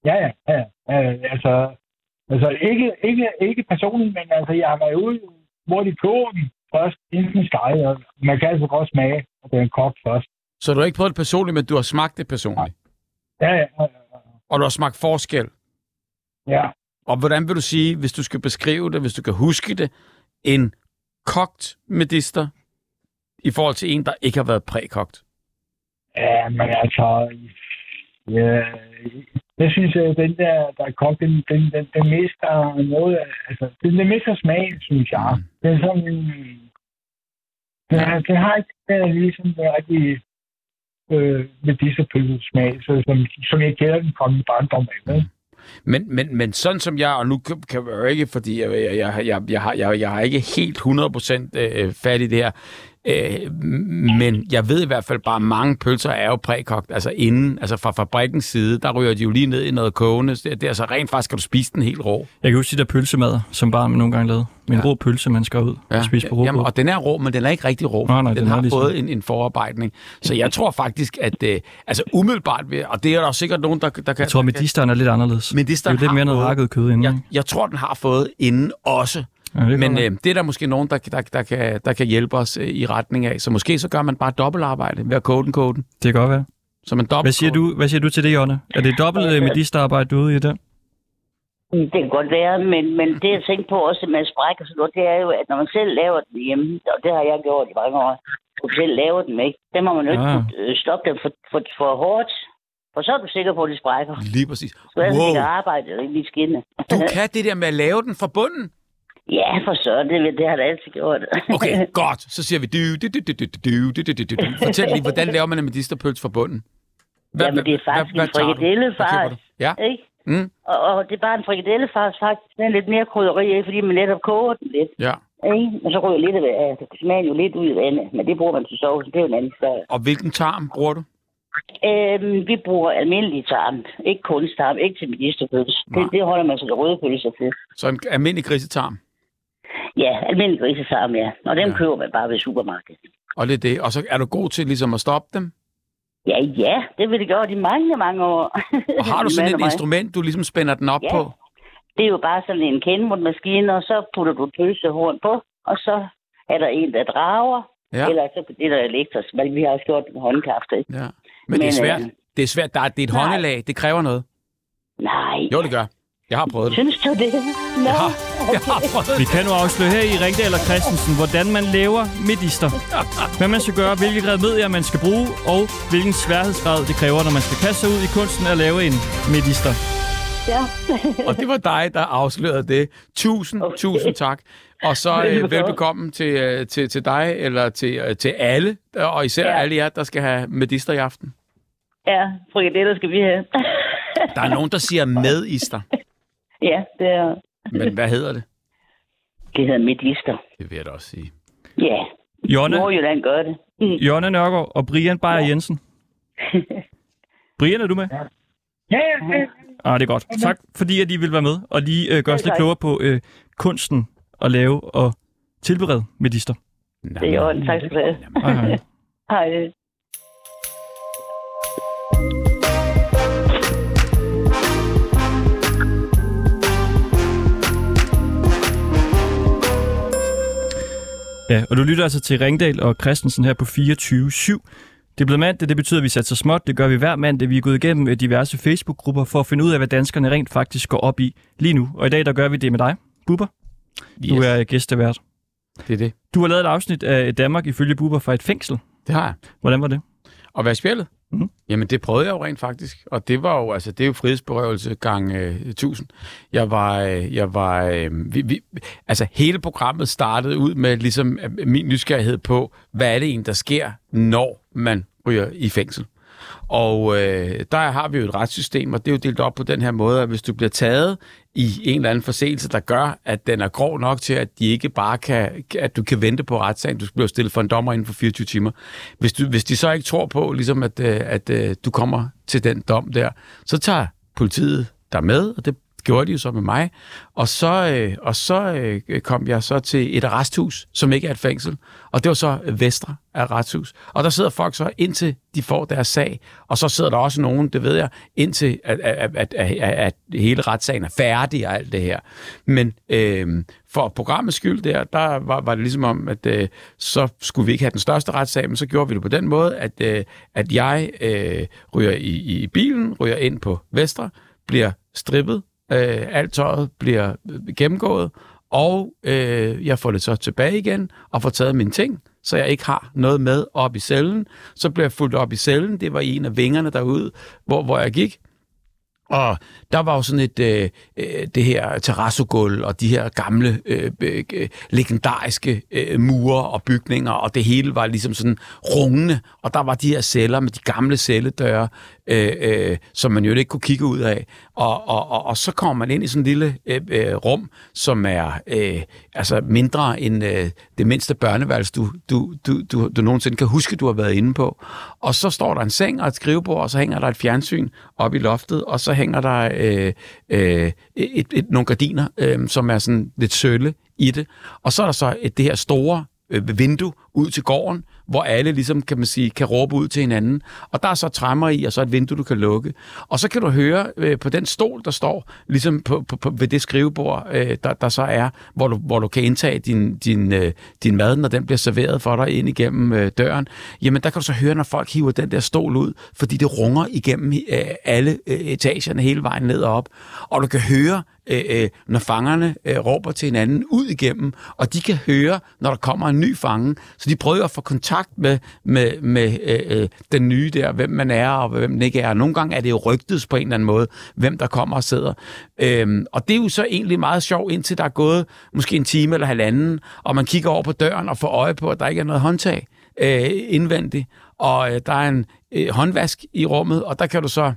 E: Ja, ja, ja. ja altså, altså ikke, ikke, ikke personligt, men altså, jeg har været ude, hvor de koger den først, inden den steger. og Man kan altså godt smage, at den er kogt først.
B: Så du har ikke prøvet det personligt, men du har smagt det personligt?
E: Ja, ja, ja,
B: Og du har smagt forskel?
E: ja.
B: Og hvordan vil du sige, hvis du skal beskrive det, hvis du kan huske det, en kogt medister i forhold til en, der ikke har været prækogt?
E: Ja, men altså... Ja, jeg synes, at den der, der er kogt, den, den, den, den mister noget af... Altså, den, den mister smagen, synes jeg.
B: Mm.
E: Den er sådan... en- Den, ja. den har ikke den er ligesom den rigtige øh, med disse smag, så, som, som jeg kender den fra min barndom af. vel?
B: Men, men, men sådan som jeg, og nu kan kan jeg jo ikke, fordi jeg, jeg, jeg, jeg, jeg, har, jeg, jeg har ikke helt 100% øh, fat i det her, øh, men jeg ved i hvert fald bare, at mange pølser er jo prækogt, altså inden, altså fra fabrikkens side, der ryger de jo lige ned i noget kogende, det, det er så rent faktisk, kan du spise den helt rå.
A: Jeg kan huske de der pølsemader, som barn man nogle gange lavede. En
B: Ja.
A: rå pølse, man skal ud og spise på
B: Jamen,
A: råbrød.
B: og den er rå, men den er ikke rigtig rå.
A: Nej, nej,
B: den,
A: den
B: har
A: ligesom-
B: fået en, en forarbejdning. Så jeg tror faktisk, at øh, altså umiddelbart, ved, og det er der sikkert nogen, der, der kan...
A: Jeg tror, medisteren er lidt anderledes. Det
B: Medisteren
A: er jo lidt mere noget hakket kød inden.
B: jeg, jeg tror, den har fået inden også.
A: Ja, det
B: Men øh, det er der måske nogen, der, der, der, kan, der kan hjælpe os øh, i retning af. Så måske så gør man bare dobbeltarbejde ved at kode den kode den.
A: det kan godt være.
B: Så man dobbelt
A: Hvad siger, du, hvad siger du til det, Jonne? Er det dobbelt øh, medisterarbejde, du er ude i det?
D: Det kan godt være, men, men det jeg tænker på også med spræk og sådan noget, det er jo, at når man selv laver den hjemme, og det har jeg gjort i mange år, du selv laver den, ikke? Der må man jo ikke
A: Ja.
D: putte, øh, stoppe dem for, for, for hårdt, for så er du sikker på, at de sprækker.
B: Lige præcis.
D: Så er det
B: Wow,
D: wow. arbejde ikke lige skinne.
B: du kan det der med at lave den fra bunden?
D: Ja, for så, det, det har jeg altid gjort.
B: Okay, godt. Så siger vi du, du, du, du, du, du, du. Fortæl lige, hvordan laver man en medisterpølse fra bunden?
D: Jamen, det er faktisk en frikadelle,
B: Hvad
D: fars.
B: du? Ja.
D: Ikke?
B: Mm,
D: Og, og, det er bare en frikadelle, faktisk. Den er lidt mere krydderi, ikke? fordi man netop koger den lidt.
B: ja.
D: Ikke? Og så ryger lidt af det. Det smager jo lidt ud af vandet, men det bruger man til sovs. Det er jo en anden historie.
B: Og hvilken tarm bruger du?
D: Øhm, vi bruger almindelig tarm. Ikke kunstarm. Ikke til medisterpølse. Det, det holder man sig til røde pølser til.
B: Så en almindelig grisetarm.
D: Ja, almindelig grisetarm, ja. Og dem
B: Ja.
D: køber man bare ved supermarkedet.
B: Og det er det. Og så er du god til ligesom at stoppe dem?
D: Ja, ja, det vil det gøre i mange, mange år.
B: Og har du sådan et instrument, du ligesom spænder den op
D: Ja.
B: på?
D: Det er jo bare sådan en kendmundmaskine, og så putter du et pølsehorn på, og så er der en, der drager,
B: Ja.
D: eller så det er der elektrisk, men vi har også gjort med håndkraft. ikke?
B: Ja. Men, Men det er svært.
D: øh,
B: Det er svært. Der er, det er et
D: nej.
B: håndelag. Det kræver noget.
D: Nej,
B: Jo, det gør. Jeg har prøvet det.
D: synes du det? Nå,
B: Jeg har, jeg har prøvet
A: Vi
B: det.
A: kan nu afsløre her i Ringdal og Christensen, hvordan man laver medister. Hvad man skal gøre, hvilke remedier man skal bruge, og hvilken sværhedsgrad det kræver, når man skal kaste sig ud i kunsten at lave en medister.
D: ja.
B: Og det var dig, der afslørede det. Tusind, okay.
D: Okay.
B: tusind tak. Og så øh,
D: Velbekomme.
B: til, øh, til, til dig, eller til, øh, til alle, og især. Ja. alle jer, der skal have medister i aften.
D: ja, frikadeller skal vi have.
B: Der er nogen, der siger medister.
D: Ja, det er,
B: Men hvad hedder det?
D: det hedder medister.
B: Det vil jeg da også sige.
D: Ja,
A: Jonne,
D: Nordjylland gør det. Mm.
A: Jonne Nørgaard og Brian Beyer Jensen. Brian, er du med?
E: Ja, ja, ja.
A: Ah, det er godt. Tak, fordi at I vil være med og lige øh, gøre os lidt klogere på øh, kunsten at lave og tilberede medister.
D: Det er i orden. Tak skal du have.
A: Hej, hej. Ja, og du lytter altså til Ringdal og Christensen her på 24-7. Det er blevet mandag, det betyder, at vi satser småt. Det gør vi hver mandag. Vi er gået igennem øh, diverse Facebook-grupper for at finde ud af, hvad danskerne rent faktisk går op i lige nu. Og i dag, der gør vi det med dig, Bubber. Yes. Du er gæstevært.
B: Det er det.
A: Du har lavet et afsnit af Danmark ifølge Bubber fra et fængsel.
B: Det har jeg.
A: Hvordan var det?
B: Og være spjældet? Jamen, det prøvede jeg jo rent faktisk. Og det var jo, altså, det er jo frihedsberøvelse gang øh, 1000. Jeg var, øh, jeg var, øh, vi, vi, altså, hele programmet startede ud med ligesom øh, min nysgerrighed på, hvad er det egentlig, der sker, når man ryger i fængsel. Og øh, der har vi jo et retssystem, og det er jo delt op på den her måde, at hvis du bliver taget i en eller anden forseelse, der gør, at den er grov nok til, at de ikke bare kan, at du kan vente på retssagen, du bliver stillet for en dommer inden for 24 timer. Hvis, du, hvis de så ikke tror på, ligesom at, øh, at, at du kommer til den dom der, så tager politiet der med, og det gjorde de jo så med mig. Og så, øh, og så øh, kom jeg så til et arresthus, som ikke er et fængsel. Og det var så Vestre arresthus. Og der sidder folk så indtil de får deres sag. Og så sidder der også nogen, det ved jeg, indtil at, at, at, at, at hele retssagen er færdig og alt det her. Men øh, for programmets skyld der, der var, var det ligesom om, at øh, så skulle vi ikke have den største retssag, men så gjorde vi det på den måde, at, øh, at jeg øh, ryger i, i bilen, ryger ind på Vestre, bliver strippet, øh, alt tøjet bliver øh, gennemgået, og øh, jeg får det så tilbage igen og får taget mine ting, så jeg ikke har noget med op i cellen. Så bliver jeg fuldt op i cellen. Det var i en af vingerne derude, hvor, hvor jeg gik. Og der var jo sådan et, øh, øh det her terrassogulv og de her gamle, øh, øh, øh, legendariske øh, mure og bygninger, og det hele var ligesom sådan rungende, og der var de her celler med de gamle celledøre, øh, øh, som man jo ikke kunne kigge ud af. Og, og, og, og så kommer man ind i sådan et lille øh, øh, rum, som er øh, altså mindre end øh, det mindste børneværelse, du, du, du, du, du nogensinde kan huske, du har været inde på. Og så står der en seng og et skrivebord, og så hænger der et fjernsyn op i loftet, og så hænger der øh, øh, et, et, nogle gardiner, øh, som er sådan lidt sølle i det. Og så er der så et, det her store øh, vindue ud til gården, hvor alle ligesom, kan man sige, kan råbe ud til hinanden. Og der er så træmmer i, og så et vindue, du kan lukke. Og så kan du høre øh, på den stol, der står ligesom på, på, på, ved det skrivebord, øh, der, der så er, hvor du, hvor du kan indtage din, din, øh, din mad, når den bliver serveret for dig ind igennem øh, døren. Jamen, der kan du så høre, når folk hiver den der stol ud, fordi det runger igennem øh, alle øh, etagerne hele vejen ned og op. Og du kan høre, øh, øh når fangerne øh, råber til hinanden ud igennem, og de kan høre, når der kommer en ny fange. Så de prøver at få kontakt med, med, med øh, øh, den nye der, hvem man er og hvem den ikke er. Nogle gange er det jo rygtet på en eller anden måde, hvem der kommer og sidder. Øhm, og det er jo så egentlig meget sjovt, indtil der er gået måske en time eller halvanden, og man kigger over på døren og får øje på, at der ikke er noget håndtag øh, indvendigt. Og øh, der er en øh, håndvask i rummet, og der kan du så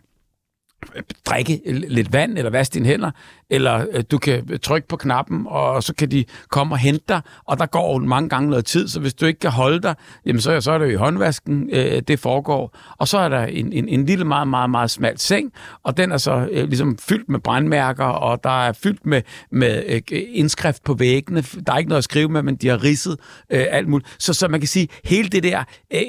B: drikke lidt vand, eller vaske dine hænder, eller øh, du kan trykke på knappen, og så kan de komme og hente dig, og der går mange gange noget tid, så hvis du ikke kan holde dig, jamen så, så er det jo i håndvasken, øh, det foregår. Og så er der en, en, en lille, meget, meget, meget smalt seng, og den er så øh, ligesom fyldt med brandmærker, og der er fyldt med, med øh, indskrift på væggene. Der er ikke noget at skrive med, men de har ridset øh, alt muligt. Så, så man kan sige, hele det der, øh,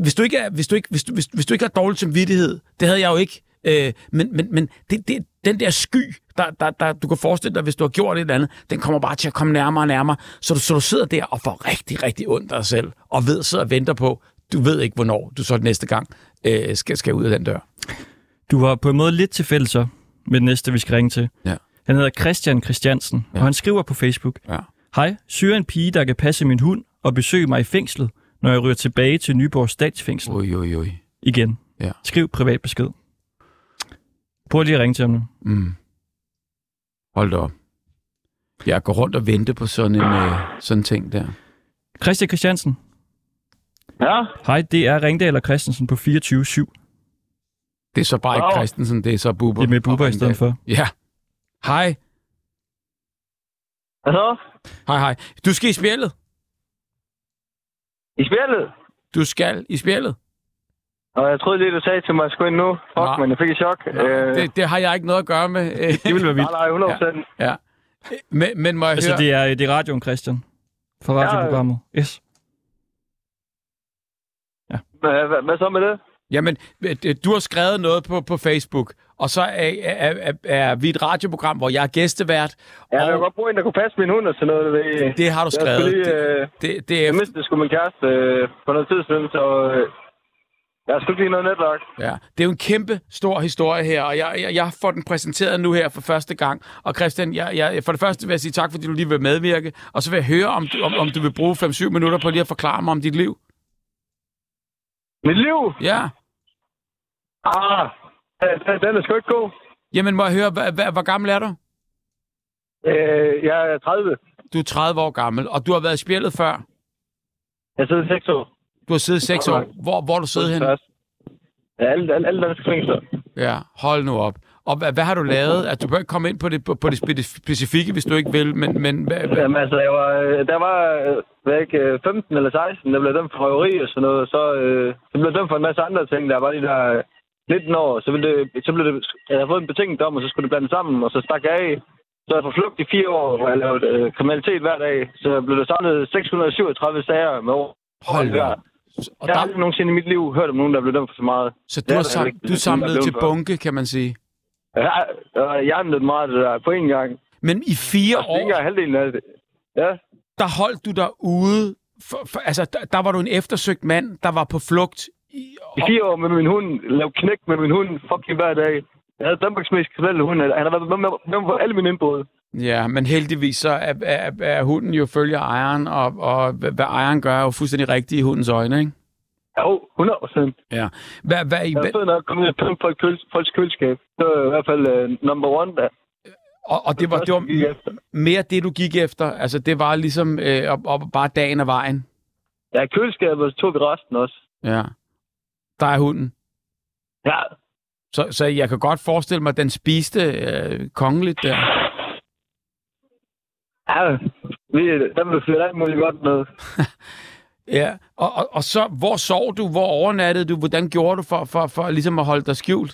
B: hvis, du ikke er, hvis, du ikke, hvis, du, hvis, hvis du ikke har dårlig samvittighed, det havde jeg jo ikke, Øh, men men, men det, det, den der sky, der, der, der, du kan forestille dig, hvis du har gjort et eller andet, den kommer bare til at komme nærmere og nærmere. Så du, så du sidder der og får rigtig, rigtig ondt af dig selv, og ved, sidder og venter på, du ved ikke, hvornår du så næste gang øh, skal, skal ud af den dør.
A: Du var på en måde lidt tilfældig så med den næste, vi skal ringe til.
B: Ja.
A: Han hedder Christian Christiansen, ja. Og han skriver på Facebook.
B: Ja.
A: Hej, søger en pige, der kan passe min hund og besøge mig i fængslet, når jeg ryger tilbage til Nyborg Statsfængsel
B: Oj, oj, oj.
A: igen.
B: Ja.
A: Skriv privat besked. Prøv lige at ringe til ham nu.
B: Mm. Hold da op. Jeg går rundt og venter på sådan en øh, sådan en ting der.
A: Christian Christiansen.
F: Ja,
A: Hej, det er Ringdal og Christensen på 24-7.
B: Det er så bare ikke
F: Wow.
B: Christensen, det er så Bubber.
A: Det er med Bubber i stedet for.
B: Ja. Hej.
F: hvad så?
B: Hej, hej. Du skal i spjældet.
F: I spillet?
B: Du skal i spjældet.
F: Og jeg troede lige, du sagde til mig, at jeg skulle ind nu. Fuck,
B: Nej.
F: men jeg fik et chok. Øh,
B: Det, det har jeg ikke noget at gøre med.
A: Det ville være vildt.
F: nej, nej, 100 procent.
B: ja. Men, men må jeg
A: Altså,
B: høre...
A: det er, det er radioen, Christian. Fra radioprogrammet. Yes.
F: Hvad, hvad, hvad så med det?
B: Jamen, du har skrevet noget på, på Facebook, Og så er, er, er, er vi et radioprogram, hvor jeg er gæstevært.
F: Ja, jeg
B: og
F: vil godt bruge en, der kunne passe min hund og sådan noget. Det,
B: det har du
F: jeg
B: skrevet.
F: skulle lige, øh,
B: det, det er
F: jeg mistede sgu min kæreste øh, for noget tid siden, så øh, sgu ikke lige noget netværk.
B: Ja, det er jo en kæmpe stor historie her, og jeg, jeg, jeg får den præsenteret nu her for første gang. Og Christian, jeg, jeg, for det første vil jeg sige tak, fordi du lige vil medvirke, og så vil jeg høre, om du, om, om du vil bruge 5-7 minutter på lige at forklare mig om dit liv.
F: Mit liv?
B: Ja.
F: Ah, den, den er sgu ikke god.
B: Jamen, må jeg høre, hva, hva, hvor gammel er du?
F: Øh, jeg er 30.
B: Du er 30 år gammel, og du har været i spjældet før.
F: Jeg sidder 6 år.
B: Du har siddet 6 år. Hvor, hvor du siddet henne?
F: Ja, alle, alle, alle danske fængsler.
B: Ja, hold nu op. Og hvad, hvad har du lavet? At du bør ikke komme ind på det, på, på det spe- specifikke, hvis du ikke vil, men, men hvad, hvad?
F: Jamen altså, jeg var, øh, der var, øh, hvad er ikke, øh, 15 eller 16, der blev dømt for røveri og sådan noget. Så, øh, så blev dømt for en masse andre ting. Der var de der øh, 19 år. Så, ville det, så blev det, jeg havde fået en betinget dom, og så skulle det blandes sammen, og så stak jeg af. Så jeg var flugt i fire år, hvor jeg lavede øh, kriminalitet hver dag. Så blev der samlet 637 sager med år.
B: Hold da. Og
F: Jeg har
B: der,
F: aldrig nogensinde i mit liv hørt om nogen, der blev dømt for så meget.
B: så du
F: er
B: har sam,
F: ikke.
B: du
F: er blevet
B: til bunke, kan man sige.
F: Jeg har øh, meget det der på en gang.
B: Men i fire
F: Og er ikke
B: år,
F: engang halvdelen af det. Ja,
B: der holdt du dig ude. For, for, altså, der, der var du en eftersøgt mand, der var på flugt. I,
F: I fire år med min hund, lav knæk med min hund, fucking hver dag. Jeg havde Danmarks mest kriminelle hund. Han har været med, med, med på alle mine indbrud.
B: Ja, men heldigvis så er, er, er hunden jo følger ejeren, og, og hvad ejeren gør er jo fuldstændig rigtigt i hundens øjne, ikke?
F: Jo, 100 procent.
B: Ja. Hvad, hvad,
F: Jeg
B: hvad,
F: er fed nok at komme ud og pømme folk folks køleskab. Det var i hvert fald uh, number one der.
B: og, og det var, det var mere det, du gik efter. Altså, det var ligesom øh, op, op, bare dagen og vejen.
F: Ja, køleskabet, så tog vi resten også.
B: Ja. Der er hunden.
F: Ja,
B: Så, så jeg kan godt forestille mig, at den spiste øh, kongeligt der.
F: Ja vi, der blev fyret alt muligt godt med.
B: Ja, og, og, og så, hvor sov du? Hvor overnattede du? Hvordan gjorde du for, for, for ligesom at holde dig skjult?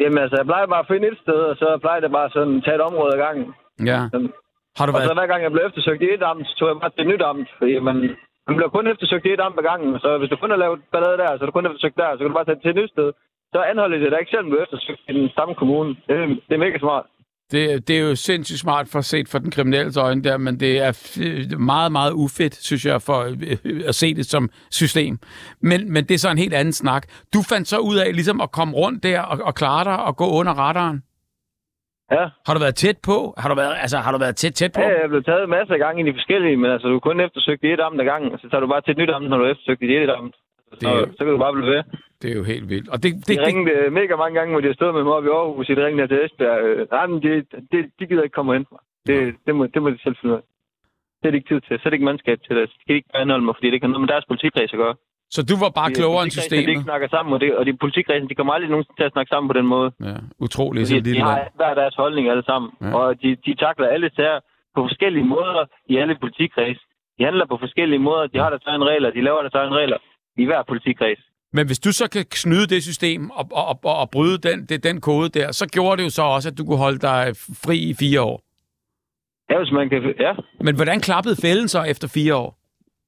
F: Jamen altså, jeg plejer bare at finde et sted, og så plejer det bare sådan at tage et område ad gangen.
B: Ja.
F: Sådan.
B: Har du
F: Og så
B: været...
F: hver gang jeg blev eftersøgt i et amt, så tog jeg bare til et nyt amt. Fordi man, man bliver kun eftersøgt i et amt ad gangen. Så hvis du kun har lavet ballade der, så er du kun eftersøgt der, så kan du bare tage til et nyt sted. Så anholder det dig ikke selv, du er eftersøgt i den samme kommune. Det, det er mega smart.
B: Det, det er jo sindssygt smart for set for den kriminelle øjne der, men det er meget, meget ufedt, synes jeg, for øh, at se det som system. Men, men det er så en helt anden snak. Du fandt så ud af ligesom at komme rundt der og, og klare dig og gå under radaren.
F: Ja.
B: Har du været tæt på? Har du været, altså, har du været tæt, tæt på?
F: Ja, jeg er blevet taget masser af gange i de forskellige, men altså, du er kun eftersøgt i et amt ad gangen, så tager du bare til et nyt amt, når du er eftersøgt i et amt. Så,
B: Det jo-
F: så kan du bare blive ved.
B: Det er jo helt vildt. Og det,
F: De
B: det, det,
F: ringede øh, mega mange gange, hvor de har stået med mig oppe i Aarhus, de ringede til Esbjerg. Øh, Nej, men de, de, de gider ikke komme hen. Det, det, må, det må de selv finde ud af. Det er det ikke tid til. Så er det ikke mandskab til det. Så de kan ikke anholde mig, fordi det ikke har noget med deres politikreds at gøre.
B: så du var bare
F: De-
B: klogere end
F: politikredsene, De
B: systemet?
F: ikke snakker sammen, og, det, og de politikredsen, de kommer aldrig nogensinde til at snakke sammen på den måde.
B: Ja, utroligt.
F: Fordi de
B: lille
F: har hver deres holdning alle sammen.
B: Ja.
F: Og de, de takler alle sager på forskellige måder i alle politikreds. De handler på forskellige måder. De har deres egne regler. De laver deres egne regler i hver politikreds.
B: Men hvis du så kan snyde det system og, og, og, og bryde den, det, den kode der, så gjorde det jo så også, at du kunne holde dig fri i fire år.
F: Ja, hvis man kan... Ja.
B: Men hvordan klappede fælden så efter fire år?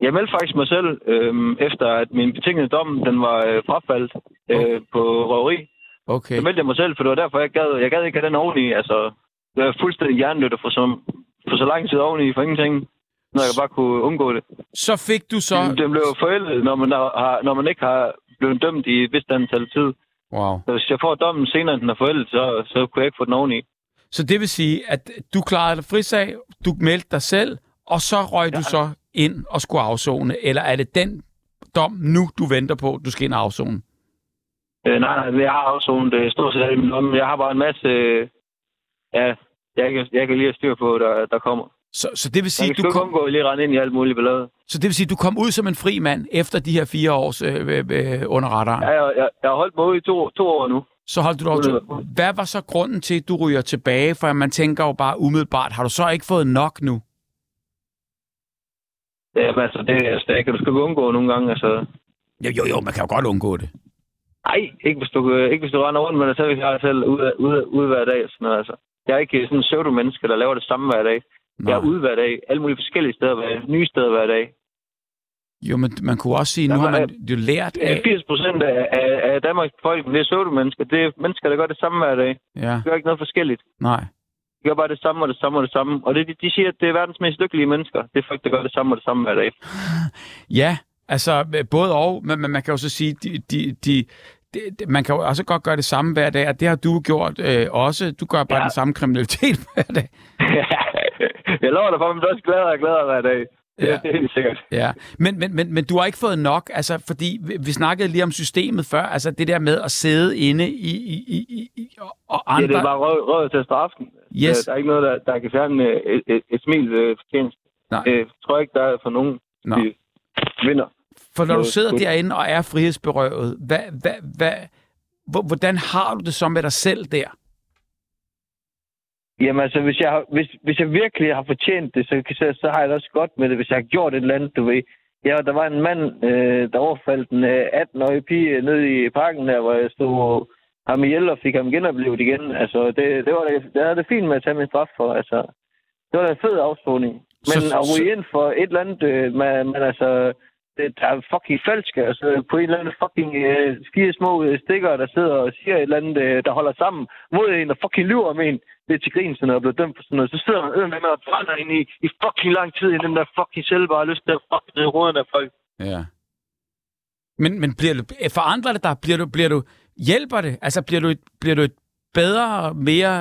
F: Jeg meldte faktisk mig selv, øhm, efter at min betingede dom, den var øh, frafaldt øh, på røveri.
B: Okay.
F: Så meldte jeg mig selv, for det var derfor, jeg gad, jeg gad ikke have den oveni. Altså, jeg er fuldstændig hjernedødt for så, for så lang tid oveni for ingenting, når jeg bare kunne undgå det.
B: Så fik du så...
F: Den blev forældet, når man, har, når man ikke har blevet dømt i et vist antal tid.
B: Wow.
F: Så hvis jeg får dommen senere, end den er forældet, så, så kunne jeg ikke få den oveni.
B: Så det vil sige, at du klarede dig frisag, du meldte dig selv, og så røg ja. du så ind og skulle afzone? Eller er det den dom nu, du venter på, du skal ind og afzone?
F: Øh, nej, nej, jeg har afsonet det stort set i min lomme. Jeg har bare en masse... Øh, ja, jeg kan, jeg kan lige have styr på, der, der kommer.
B: Så, så det vil sige, du kom,
F: undgå lige rende ind i alt muligt ballade.
B: så det vil sige, du kom ud som en fri mand efter de her fire års øh, øh, øh, under radaren?
F: Ja, jeg, jeg, jeg har holdt mig ude i to, to år nu.
B: Så holdt du dog to. Hvad var så grunden til, at du ryger tilbage? For man tænker jo bare umiddelbart, har du så ikke fået nok nu?
F: Ja, men altså, det, altså, det kan du sgu undgå nogle gange. Altså,
B: Jo, jo, jo, man kan jo godt undgå det.
F: Nej, ikke hvis du, ikke hvis du render rundt med dig selv, jeg selv ude, ude, ude hver dag. Sådan noget, altså. Jeg er ikke sådan en pseudo-menneske, der laver det samme hver dag. Jeg er ude hver dag, alle mulige forskellige steder hver dag, nye steder hver dag.
B: Jo, men man kunne også sige, nu
F: Der
B: har man jo lært af...
F: 80 procent af, af, af Danmarks befolkning, det er pseudo-mennesker. Det er mennesker, der gør det samme hver dag.
B: Ja,
F: De gør ikke noget forskelligt.
B: nej.
F: De gør bare det samme og det samme og det samme. Og det, de, de siger, at det er verdens mest lykkelige mennesker. Det er folk, der gør det samme og det samme hver dag.
B: Ja, altså både og, men, men man kan jo så sige, de, de, de, de, de, man kan jo også godt gøre det samme hver dag, og det har du gjort øh, også. Du gør bare ja.
F: Ja.
B: den samme kriminalitet hver dag.
F: jeg lover dig for, at man også gladere og gladere hver dag. Det,
B: Ja.
F: det er helt sikkert.
B: Ja, men, men, men, men du har ikke fået nok, altså, fordi vi, vi snakkede lige om systemet før, altså det der med at sidde inde i, i, i, i, og- og
F: Ja,
B: andre...
F: det er bare rød, rød til straffen.
B: Yes.
F: Der er ikke noget, der, der kan fjerne øh, et, et, et smil øh, fortjeneste.
B: Nej.
F: Det tror jeg ikke, der er for nogen,
B: Nå.
F: de vinder.
B: For når du
F: Noget
B: sidder derinde og er frihedsberøvet, hvad, hvad, hvad, hvor- hvordan har du det så med dig selv der?
F: Jamen altså, hvis jeg, har- hvis, hvis jeg virkelig har fortjent det, så, så, så har jeg det også godt med det, hvis jeg har gjort et eller andet, du ved. Ja, der var en mand, øh, der overfaldt en øh, 18-årig pige nede i parken der, hvor jeg stod ham ihjel og fik ham genoplevet igen. Altså, det, det var det, det havde det fint med at tage min straf for. Altså, det var da en fed afsoning. Men
B: Så-
F: at ryge ind for et eller andet, øh, man, man altså, det, der er fucking falske, altså på en eller anden fucking øh, fire små øh, stikker, der sidder og siger et eller andet, øh, der holder sammen mod en, der fucking lyver om en. Det er til grin, sådan noget, og blevet dømt for sådan noget. Så sidder man med og brænder ind i, i fucking lang tid i den der fucking selv bare har lyst til at fucking ride hovedet af folk.
B: Ja. Men, men bliver du, øh, forandrer det dig? Bliver du, bliver du, hjælper det? Altså, bliver du, et, bliver du et bedre, mere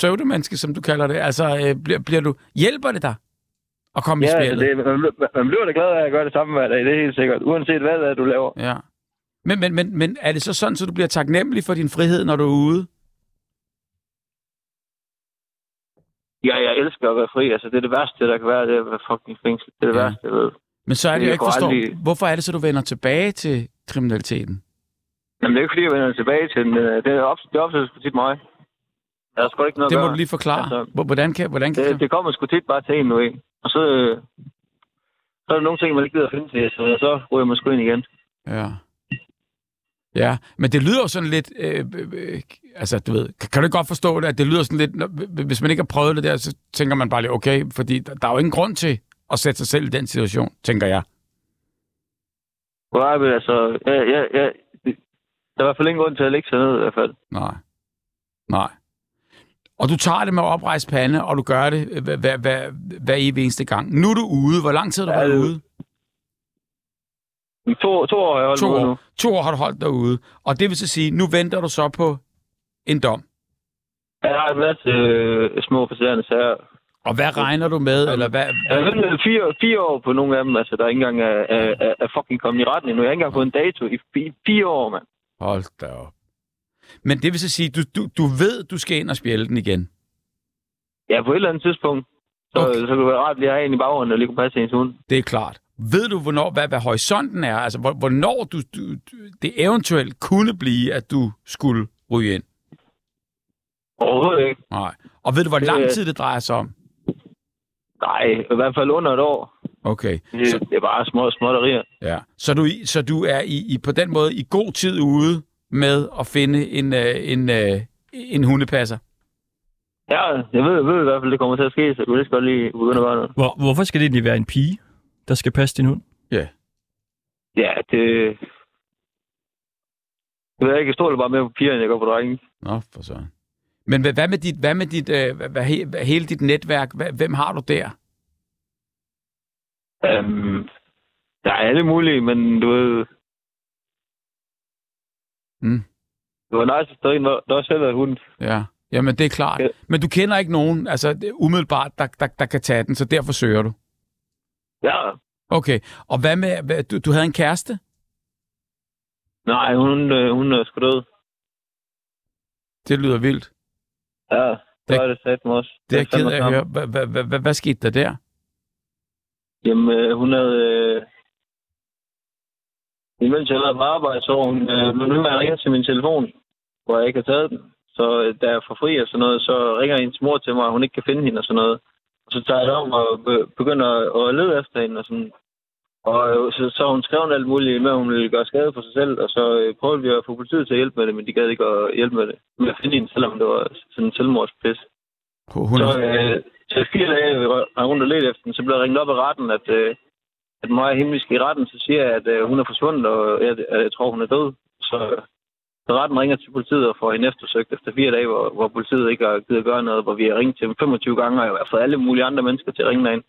B: søvdemenneske, som du kalder det? Altså, øh, bliver, bliver du, hjælper det dig at komme i
F: Ja, altså,
B: spillet?
F: det, man, man- bliver da glad af at gøre det samme hver dag, det er helt sikkert. Uanset hvad det er, du laver.
B: Ja. Men, men, men, men er det så sådan, så du bliver taknemmelig for din frihed, når du er ude?
F: Ja, jeg elsker at være fri. Altså, det er det værste, der kan være, det er at være fucking fængsel. Det er det
B: Ja.
F: ja. værste, jeg ved.
B: Men så er det
F: Jeg
B: jo ikke
F: kunne
B: forstå,
F: aldrig-
B: hvorfor er det så, du vender tilbage til kriminaliteten?
F: Jamen, det er ikke fordi, jeg vender tilbage til den. øh, Det er op, det opsætter sgu tit mig. Der er sgu ikke noget
B: Det
F: at
B: må
F: gøre.
B: du lige forklare.
F: Altså,
B: Hvor- Hvordan kan, hvordan kan
F: Det, det kommer sgu tit bare til en nu, ikke? Og så, øh, så er der nogle ting, man ikke gider at finde til, så så ryger man sgu ind igen.
B: Ja. Ja, men det lyder jo sådan lidt... Øh, øh, øh, altså, du ved, kan, kan du ikke godt forstå det, at det lyder sådan lidt... Når, hvis man ikke har prøvet det der, så tænker man bare lidt, okay, fordi der, der er jo ingen grund til at sætte sig selv i den situation, tænker jeg.
F: Nej, men altså, ja, ja, ja, det- der er i hvert fald ingen grund til at lægge sig ned i hvert fald.
B: Nej. Nej. Og du tager det med at oprejse pande, og du gør det øh, hver, hver, hver, hver evig eneste gang. Nu er du ude. Hvor lang tid har du været ude?
F: To, to år har jeg holdt
B: To år.
F: nu.
B: To år har du holdt dig ude. Og det vil så sige, nu venter du så på en dom.
F: Jeg har en masse øh, små passerende sager.
B: Og hvad regner du med, eller hvad?
F: Jeg har ventet fire, fire år på nogle af dem, altså der ikke engang er, er, er, er fucking kommet i retten endnu. Jeg har ikke engang fået en dato i, i fire år, mand.
B: Hold da op. Men det vil så sige, du, du, du ved, du skal ind og spjælde den igen.
F: Ja, på et eller andet tidspunkt. Så,
B: Okay.
F: okay. så kan det være rart lige at have en i baghånden, der lige kunne passe ens hund.
B: Det er klart. Ved du, hvornår, hvad, hvad horisonten er? Altså, hvor- hvornår du, du, det eventuelt kunne blive, at du skulle ryge ind?
F: Overhovedet ikke.
B: Nej. Og ved du, hvor
F: Det-
B: lang tid det drejer sig om?
F: Nej, i hvert fald under et år.
B: Okay.
F: Det,
B: Så,
F: det er bare små småtterier.
B: ja. så, du, så du er i, i, på den måde i god tid ude med at finde en, øh, en, øh, en hundepasser?
F: Ja, jeg ved, jeg ved i hvert fald, det kommer til at ske, så du vil lige godt lige begynde at gøre noget.
A: Hvor, hvorfor skal det egentlig være en pige, der skal passe din hund?
F: Ja, det... Jeg ved ikke, jeg stoler bare mere på pigerne, end jeg går på drenge.
B: Nå, for så. Men hvad, hvad med, dit, hvad med dit, øh, hvad, hvad, he- hvad, hele dit netværk? Hvad, hvem har du der?
F: Um, der er alle mulige, men du ved...
B: Mm.
F: Det var nice at stå ind, også selv er hund.
B: Ja, jamen det er klart.
F: Ja.
B: Men du kender ikke nogen, altså umiddelbart, der, der, der kan tage den, så derfor søger du.
F: Ja.
B: Okay, og hvad med, du, du havde en kæreste?
F: Nej, hun, øh, hun er sgu død.
B: Det lyder vildt.
F: Ja,
B: Det-
F: er det sat mig også.
B: Det er jeg ked af at høre. Hvad, skete der der?
F: Jamen, øh, hun havde... Imens jeg lavede på arbejde, så hun øh, blev ved med at ringe til min telefon, hvor jeg ikke har taget den. Så øh, da jeg får fri og sådan noget, så ringer hendes mor til mig, at hun ikke kan finde hende og sådan noget. Og så tager jeg om og be- begynder at, lede efter hende og sådan. Og øh, så, så hun skrevet alt muligt med, at hun ville gøre skade for sig selv, og så øh, prøvede vi at få politiet til at hjælpe med det, men de gad ikke at hjælpe med det. Med at finde hende, selvom det var sådan en selvmordspis.
B: Hun,
F: Så, øh, så fire dage, rundt og ledte efter den, så blev jeg ringet op af retten, at, øh, at mig er himmelsk i retten, så siger jeg, at øh, hun er forsvundet, og jeg, at jeg tror, hun er død. Så, så retten ringer til politiet og får hende eftersøgt efter fire dage, hvor, hvor politiet ikke har givet at gøre noget, hvor vi har ringet til dem 25 gange, og jeg har fået alle mulige andre mennesker til at ringe derind.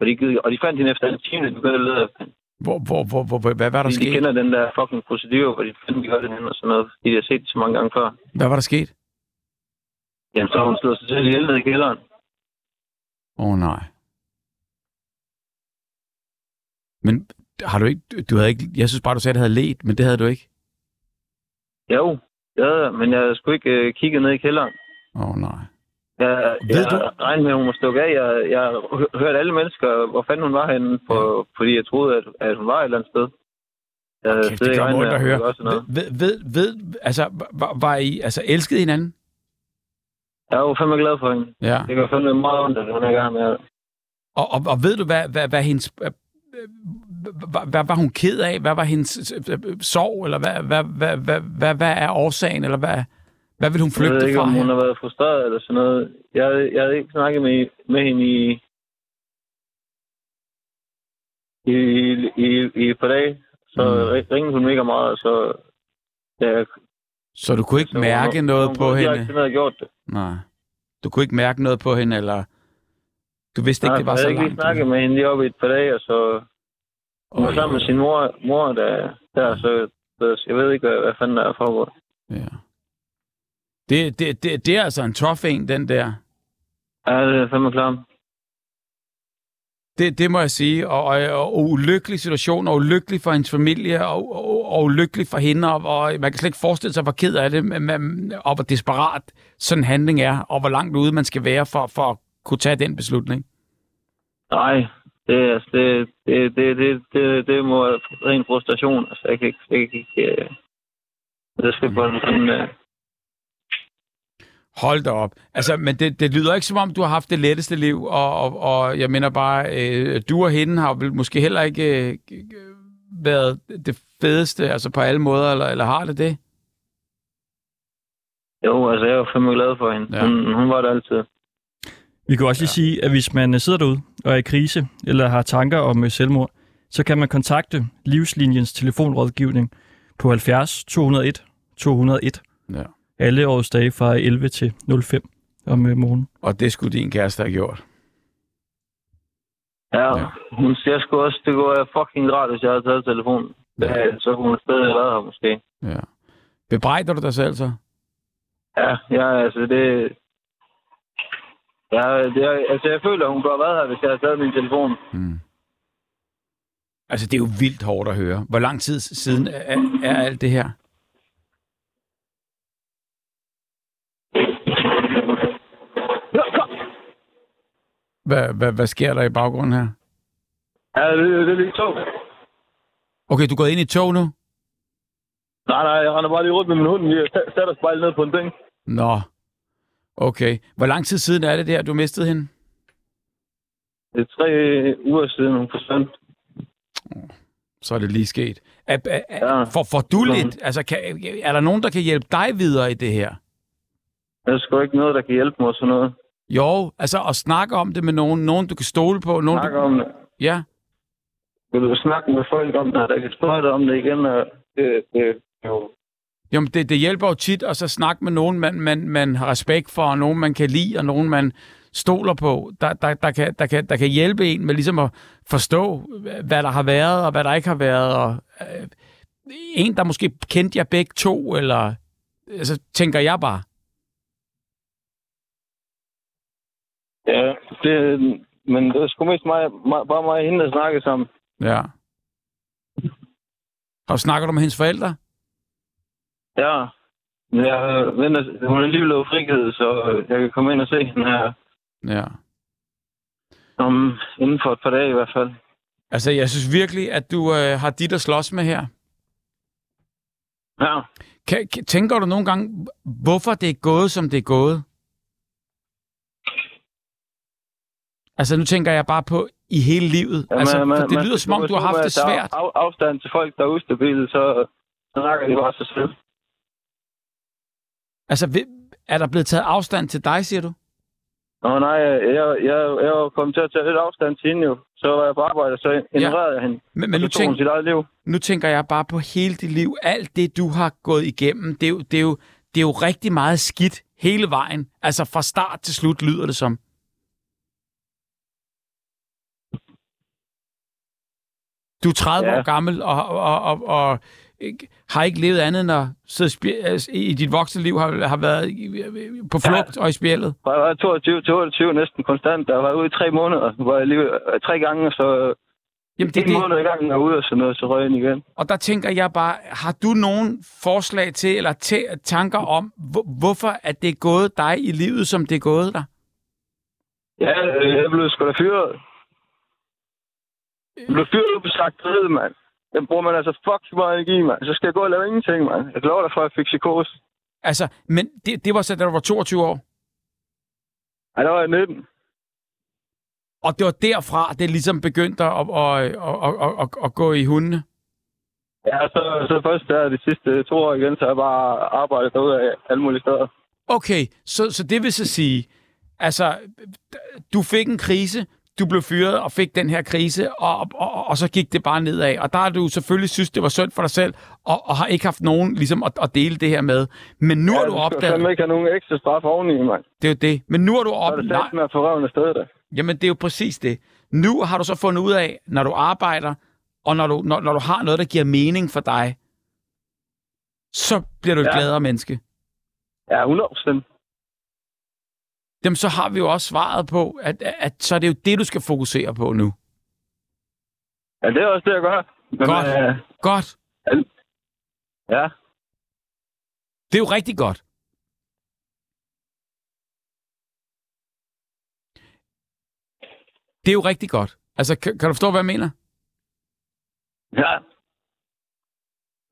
F: Og de, givet, og de fandt hende efter en time, de begyndte at lede efter hende.
B: Hvor, hvor, hvor, hvor, hvad var der
F: de
B: sket?
F: kender den der fucking procedure, hvor de finder, de gør det hen og sådan noget, fordi de har set det så mange gange før.
B: Hvad var der sket?
F: Jamen, så hun slået sig selv ihjel i kælderen.
B: Åh oh, nej. Men har du ikke, du havde ikke, jeg synes bare, du sagde, at det havde let, men det havde du ikke.
F: Jo, jeg, men jeg skulle ikke øh, kigge ned i kælderen.
B: Åh oh, nej.
F: Jeg,
B: Ved
F: jeg
B: du-
F: regnede med, at hun var stukket af. Jeg, jeg hø- hørte alle mennesker, hvor fanden hun var henne, for, fordi jeg troede, at, at hun var et eller andet sted. Jeg slet
B: det gør ondt at høre. Ved, ved, ved, altså, var, var I, altså, elskede I hinanden?
F: Jeg var fandme glad for hende.
B: Ja.
F: Det var fandme meget ondt, at hun er med.
B: Og, og, og ved du, hvad, hvad, hvad hendes... øh, øh, Hvad, var hun ked af? Hvad var hendes øh, øh, sorg? Eller hvad, hvad, hvad, hvad, hvad, hvad er årsagen? Eller hvad, hvad vil hun
F: Jeg ved
B: flygte
F: ikke,
B: fra?
F: om hun
B: her?
F: har været frustreret eller sådan noget. Jeg, jeg havde ikke snakket med, med hende i, i, i, i et par dage. Så
B: Mm.
F: ringede hun mega meget, og så... Ja,
B: Så du kunne ikke
F: så
B: mærke
F: hun,
B: noget
F: hun,
B: på
F: hun,
B: hende?
F: Jeg havde gjort det.
B: Nej. Du kunne ikke mærke noget på hende, eller... Du vidste ikke,
F: Nej,
B: det var
F: jeg
B: så
F: havde ikke lige
B: langt?
F: snakket med hende lige oppe i et par dage, og så hun var sammen med sin mor, mor der, der så, så jeg ved ikke, hvad, hvad fanden der er foregået.
B: Ja. Det, det, det, det er altså en tough en, den der.
F: Ja, det er fandme klart.
B: Det, det må jeg sige. Og, og, og ulykkelig situation, og ulykkelig for hendes familie, og, og, og ulykkelig for hende, og, og man kan slet ikke forestille sig, hvor ked af det, men- og hvor desperat sådan en handling er, og hvor langt ude man skal være for, for at kunne tage den beslutning.
F: Nej, det, er- altså, det, det, det, det, det, det må være ren frustration. Altså, jeg kan ikke... Jeg kan ikke det skal på sådan... Øh,
B: Hold da op. Altså, men det, det lyder ikke som om, du har haft det letteste liv, og, og, og jeg mener bare, øh, du og hende har vel måske heller ikke øh, været det fedeste, altså på alle måder, eller, eller har det det?
F: jo, altså, jeg er jo fandme glad for hende.
B: Ja.
F: Ja. Hun, hun var det altid.
A: Vi kan også lige sige, at hvis man øh, sidder derude og er i krise, eller har tanker om øh, selvmord, så kan man kontakte Livslinjens telefonrådgivning på 70 201 201
B: Ja.
A: alle årets dage fra 11 til 05 om øh, morgenen.
B: Og det skulle din kæreste have gjort.
F: Ja,
B: Ja.
F: ja. Hun, jeg skulle også, det være fucking rart, hvis jeg havde taget telefonen.
B: Ja.
F: Ja. Så kunne hun stadig have været her, måske.
B: Ja. Bebrejder du dig selv så?
F: Ja, ja, altså det... Ja, det er, altså jeg føler, hun kunne have været her, hvis jeg havde taget min telefon.
B: Mm. Altså, det er jo vildt hårdt at høre. Hvor lang tid siden er, er alt det her? Hvad, hvad, hvad sker der i baggrunden her?
F: Ja, det, det er lidt tungt.
B: Okay, du er gået ind i et tog nu?
F: Nej, nej, jeg render bare lige rundt med min hund. Sat os bare ned på en bænk.
B: Nå. Okay. Hvor lang tid siden er det der, du mistede hende?
F: Det er tre uger siden, hun forsvandt.
B: Så er det lige sket. Er, er,
F: Ja.
B: for, får du lidt? Altså, kan, er der nogen, der kan hjælpe dig videre i det her?
F: Der er sgu ikke noget, der kan hjælpe mig sådan noget.
B: Jo, altså at snakke om det med nogen, nogen du kan stole på, nogen
F: Snakke
B: du...
F: om det.
B: Ja,
F: Vil du snakke med folk om det, der kan spørge dig om det igen? Og det, det, jo.
B: Jamen, det, det hjælper jo tit at så snakke med nogen, man, man, man har respekt for, og nogen, man kan lide, og nogen, man stoler på, der, der, der, kan, der, kan, der kan hjælpe en med ligesom at forstå, hvad der har været, og hvad der ikke har været. Og, øh, en, der måske kendte jer begge to, eller altså, tænker jeg bare.
F: Ja, det, men det er sgu mest mig, mig, bare mig og hende, der snakker sammen.
B: Ja. Har du snakket du med hendes forældre?
F: Ja. Jeg venter, hun er lige blevet frigivet, så jeg kan komme ind og se hende her
B: Ja.
F: om, inden for et par dage i hvert fald.
B: Altså, jeg synes virkelig, at du øh, har dit at slås med her.
F: Ja.
B: Kan, kan, tænker du nogle gange, hvorfor det er gået, som det er gået? Altså, nu tænker jeg bare på i hele livet.
F: Ja,
B: altså,
F: man-
B: for det
F: man-
B: lyder som om,
F: man-
B: du har haft det svært.
F: Af, afstand til folk, der er ustabile, så, så snakker de bare sig selv.
B: Altså, er der blevet taget afstand til dig, siger du?
F: Nå nej, jeg, jeg, jeg var kommet til at tage lidt afstand til hende jo. Så var jeg på arbejde, så ignorerede jeg hende.
B: Men, men nu, tænk,
F: sit eget liv.
B: nu tænker jeg bare på hele dit liv. Alt det, du har gået igennem, det er jo, det er jo, det er jo rigtig meget skidt hele vejen. Altså fra start til slut lyder det som. Du er 30 ja.
F: Ja.
B: år gammel og, og, og, og har ikke levet andet end at sidde og spj- altså, i dit voksne liv, har, har været på flugt ja. og i spjældet.
F: Jeg var 22 til 28 næsten konstant. Jeg var ude i tre måneder, hvor jeg lige øh, tre gange, og så
B: Jamen, det,
F: en
B: det,
F: måned i gangen og ude og sådan noget, så røg jeg igen.
B: Og der tænker jeg bare, har du nogen forslag til, eller til, tanker om, hvor, hvorfor at det er gået dig i livet, som det er gået dig?
F: Ja, øh, jeg blev sgu da fyret. Jeg blev fyret på slagteriet, mand. Den bruger man altså fuck meget energi, mand. Så skal jeg gå og lave ingenting, mand. Jeg lover dig for, at jeg fik psykose.
B: Altså, men det, det var så, da du var 22 år.
F: Ej, der var jeg 19.
B: Og det var derfra, det ligesom begyndte at, at, at, at, at, at gå i hundene.
F: Ja, så, så først der de sidste to år igen, så har jeg bare arbejdet derude af alle mulige steder.
B: Okay, så, så det vil så sige, altså, du fik en krise, du blev fyret og fik den her krise, og, og, og, og så gik det bare nedad. Og der har du selvfølgelig synes, det var synd for dig selv, og, og har ikke haft nogen ligesom at, at dele det her med. Men nu ja, har du opdaget,
F: fandme ikke have nogen ekstra straf oveni, mand.
B: det er jo det, men nu har du
F: Så er
B: opdaget,
F: det sat med at få røven afsted, der.
B: Jamen, det er jo præcis det. Nu har du så fundet ud af, når du arbejder, og når du, når, når du har noget, der giver mening for dig, så bliver du et
F: Ja.
B: gladere menneske.
F: Ja, 100 procent.
B: Jamen, så har vi jo også svaret på, at, at, at så er det jo det, du skal fokusere på nu.
F: Ja, det er også det, jeg gør. Men,
B: Godt.
F: Øh,
B: Godt.
F: ja,
B: Det er jo rigtig godt. Det er jo rigtig godt. Altså, kan, kan du forstå, hvad jeg mener?
F: ja.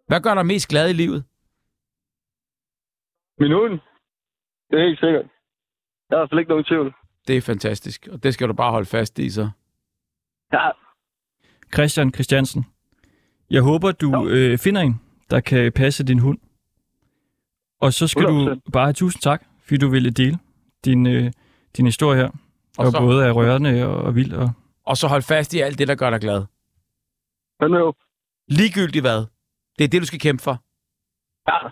B: Hvad gør dig mest glad i livet?
F: Min hund. Det er helt sikkert. Der er i hvert fald ikke nogen tvivl.
B: Det er fantastisk, og det skal du bare holde fast i, så.
F: Ja,
A: Christian Christiansen, jeg håber, du øh, finder en, der kan passe din hund. Og så skal du
F: 100%.
A: bare have tusind tak, fordi du ville dele din, øh, din historie her.
B: Og
A: Og,
B: så-
A: både er rørende og, og vild. Og...
B: Og så hold fast i alt det, der gør dig glad.
F: men jo.
B: Ligegyldigt hvad. Det er det, du skal kæmpe for.
F: Ja,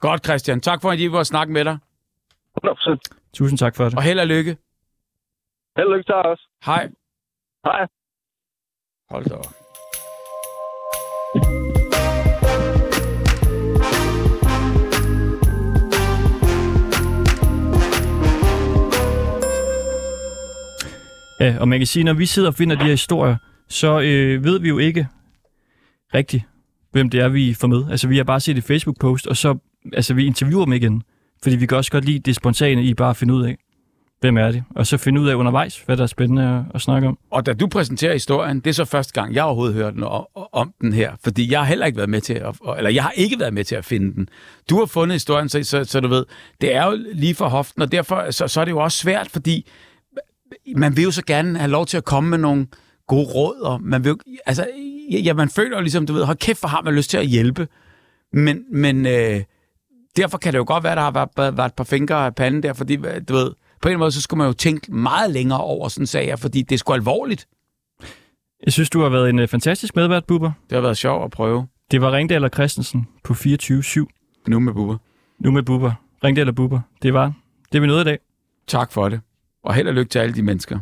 B: Godt, Christian. Tak for, at I var snakke med dig.
F: 100 procent.
A: Tusind tak for det.
B: Og held og lykke.
F: Held og lykke til også.
B: Hej.
F: Hej.
B: Hold da op.
A: Ja, og man kan sige, når vi sidder og finder de her historier, så øh, ved vi jo ikke rigtigt, hvem det er, vi får med. Altså, vi har bare set et Facebook-post, og så altså, vi interviewer dem igen. Fordi vi kan også godt lide det spontane i bare at finde ud af, hvem er det. Og så finde ud af undervejs, hvad der er spændende at, at snakke om.
B: Og da du præsenterer historien, det er så første gang, jeg overhovedet hørt den, om, om den her. Fordi jeg har heller ikke været med til at, eller jeg har ikke været med til at finde den. Du har fundet historien, så, så, så du ved, det er jo lige for hoften, og derfor så, så er det jo også svært, fordi man vil jo så gerne have lov til at komme med nogle gode råd, og man vil altså, ja, man føler jo ligesom, du ved, hold kæft, hvor har man lyst til at hjælpe. Men, men øh, derfor kan det jo godt være, der har været, været et par fingre af panden der, fordi, du ved, på en måde, så skulle man jo tænke meget længere over sådan en sag her, fordi det er sgu alvorligt.
A: Jeg synes, du har været en øh, fantastisk medvært, Bubber.
B: Det har været sjovt at prøve.
A: Det var Ringdal og Christensen på 24-7.
B: Nu med Bubber.
A: Nu med Bubber. Ringdal og Bubber. Det var det, vi nåede i dag.
B: Tak for det. Og held og lykke til alle de mennesker.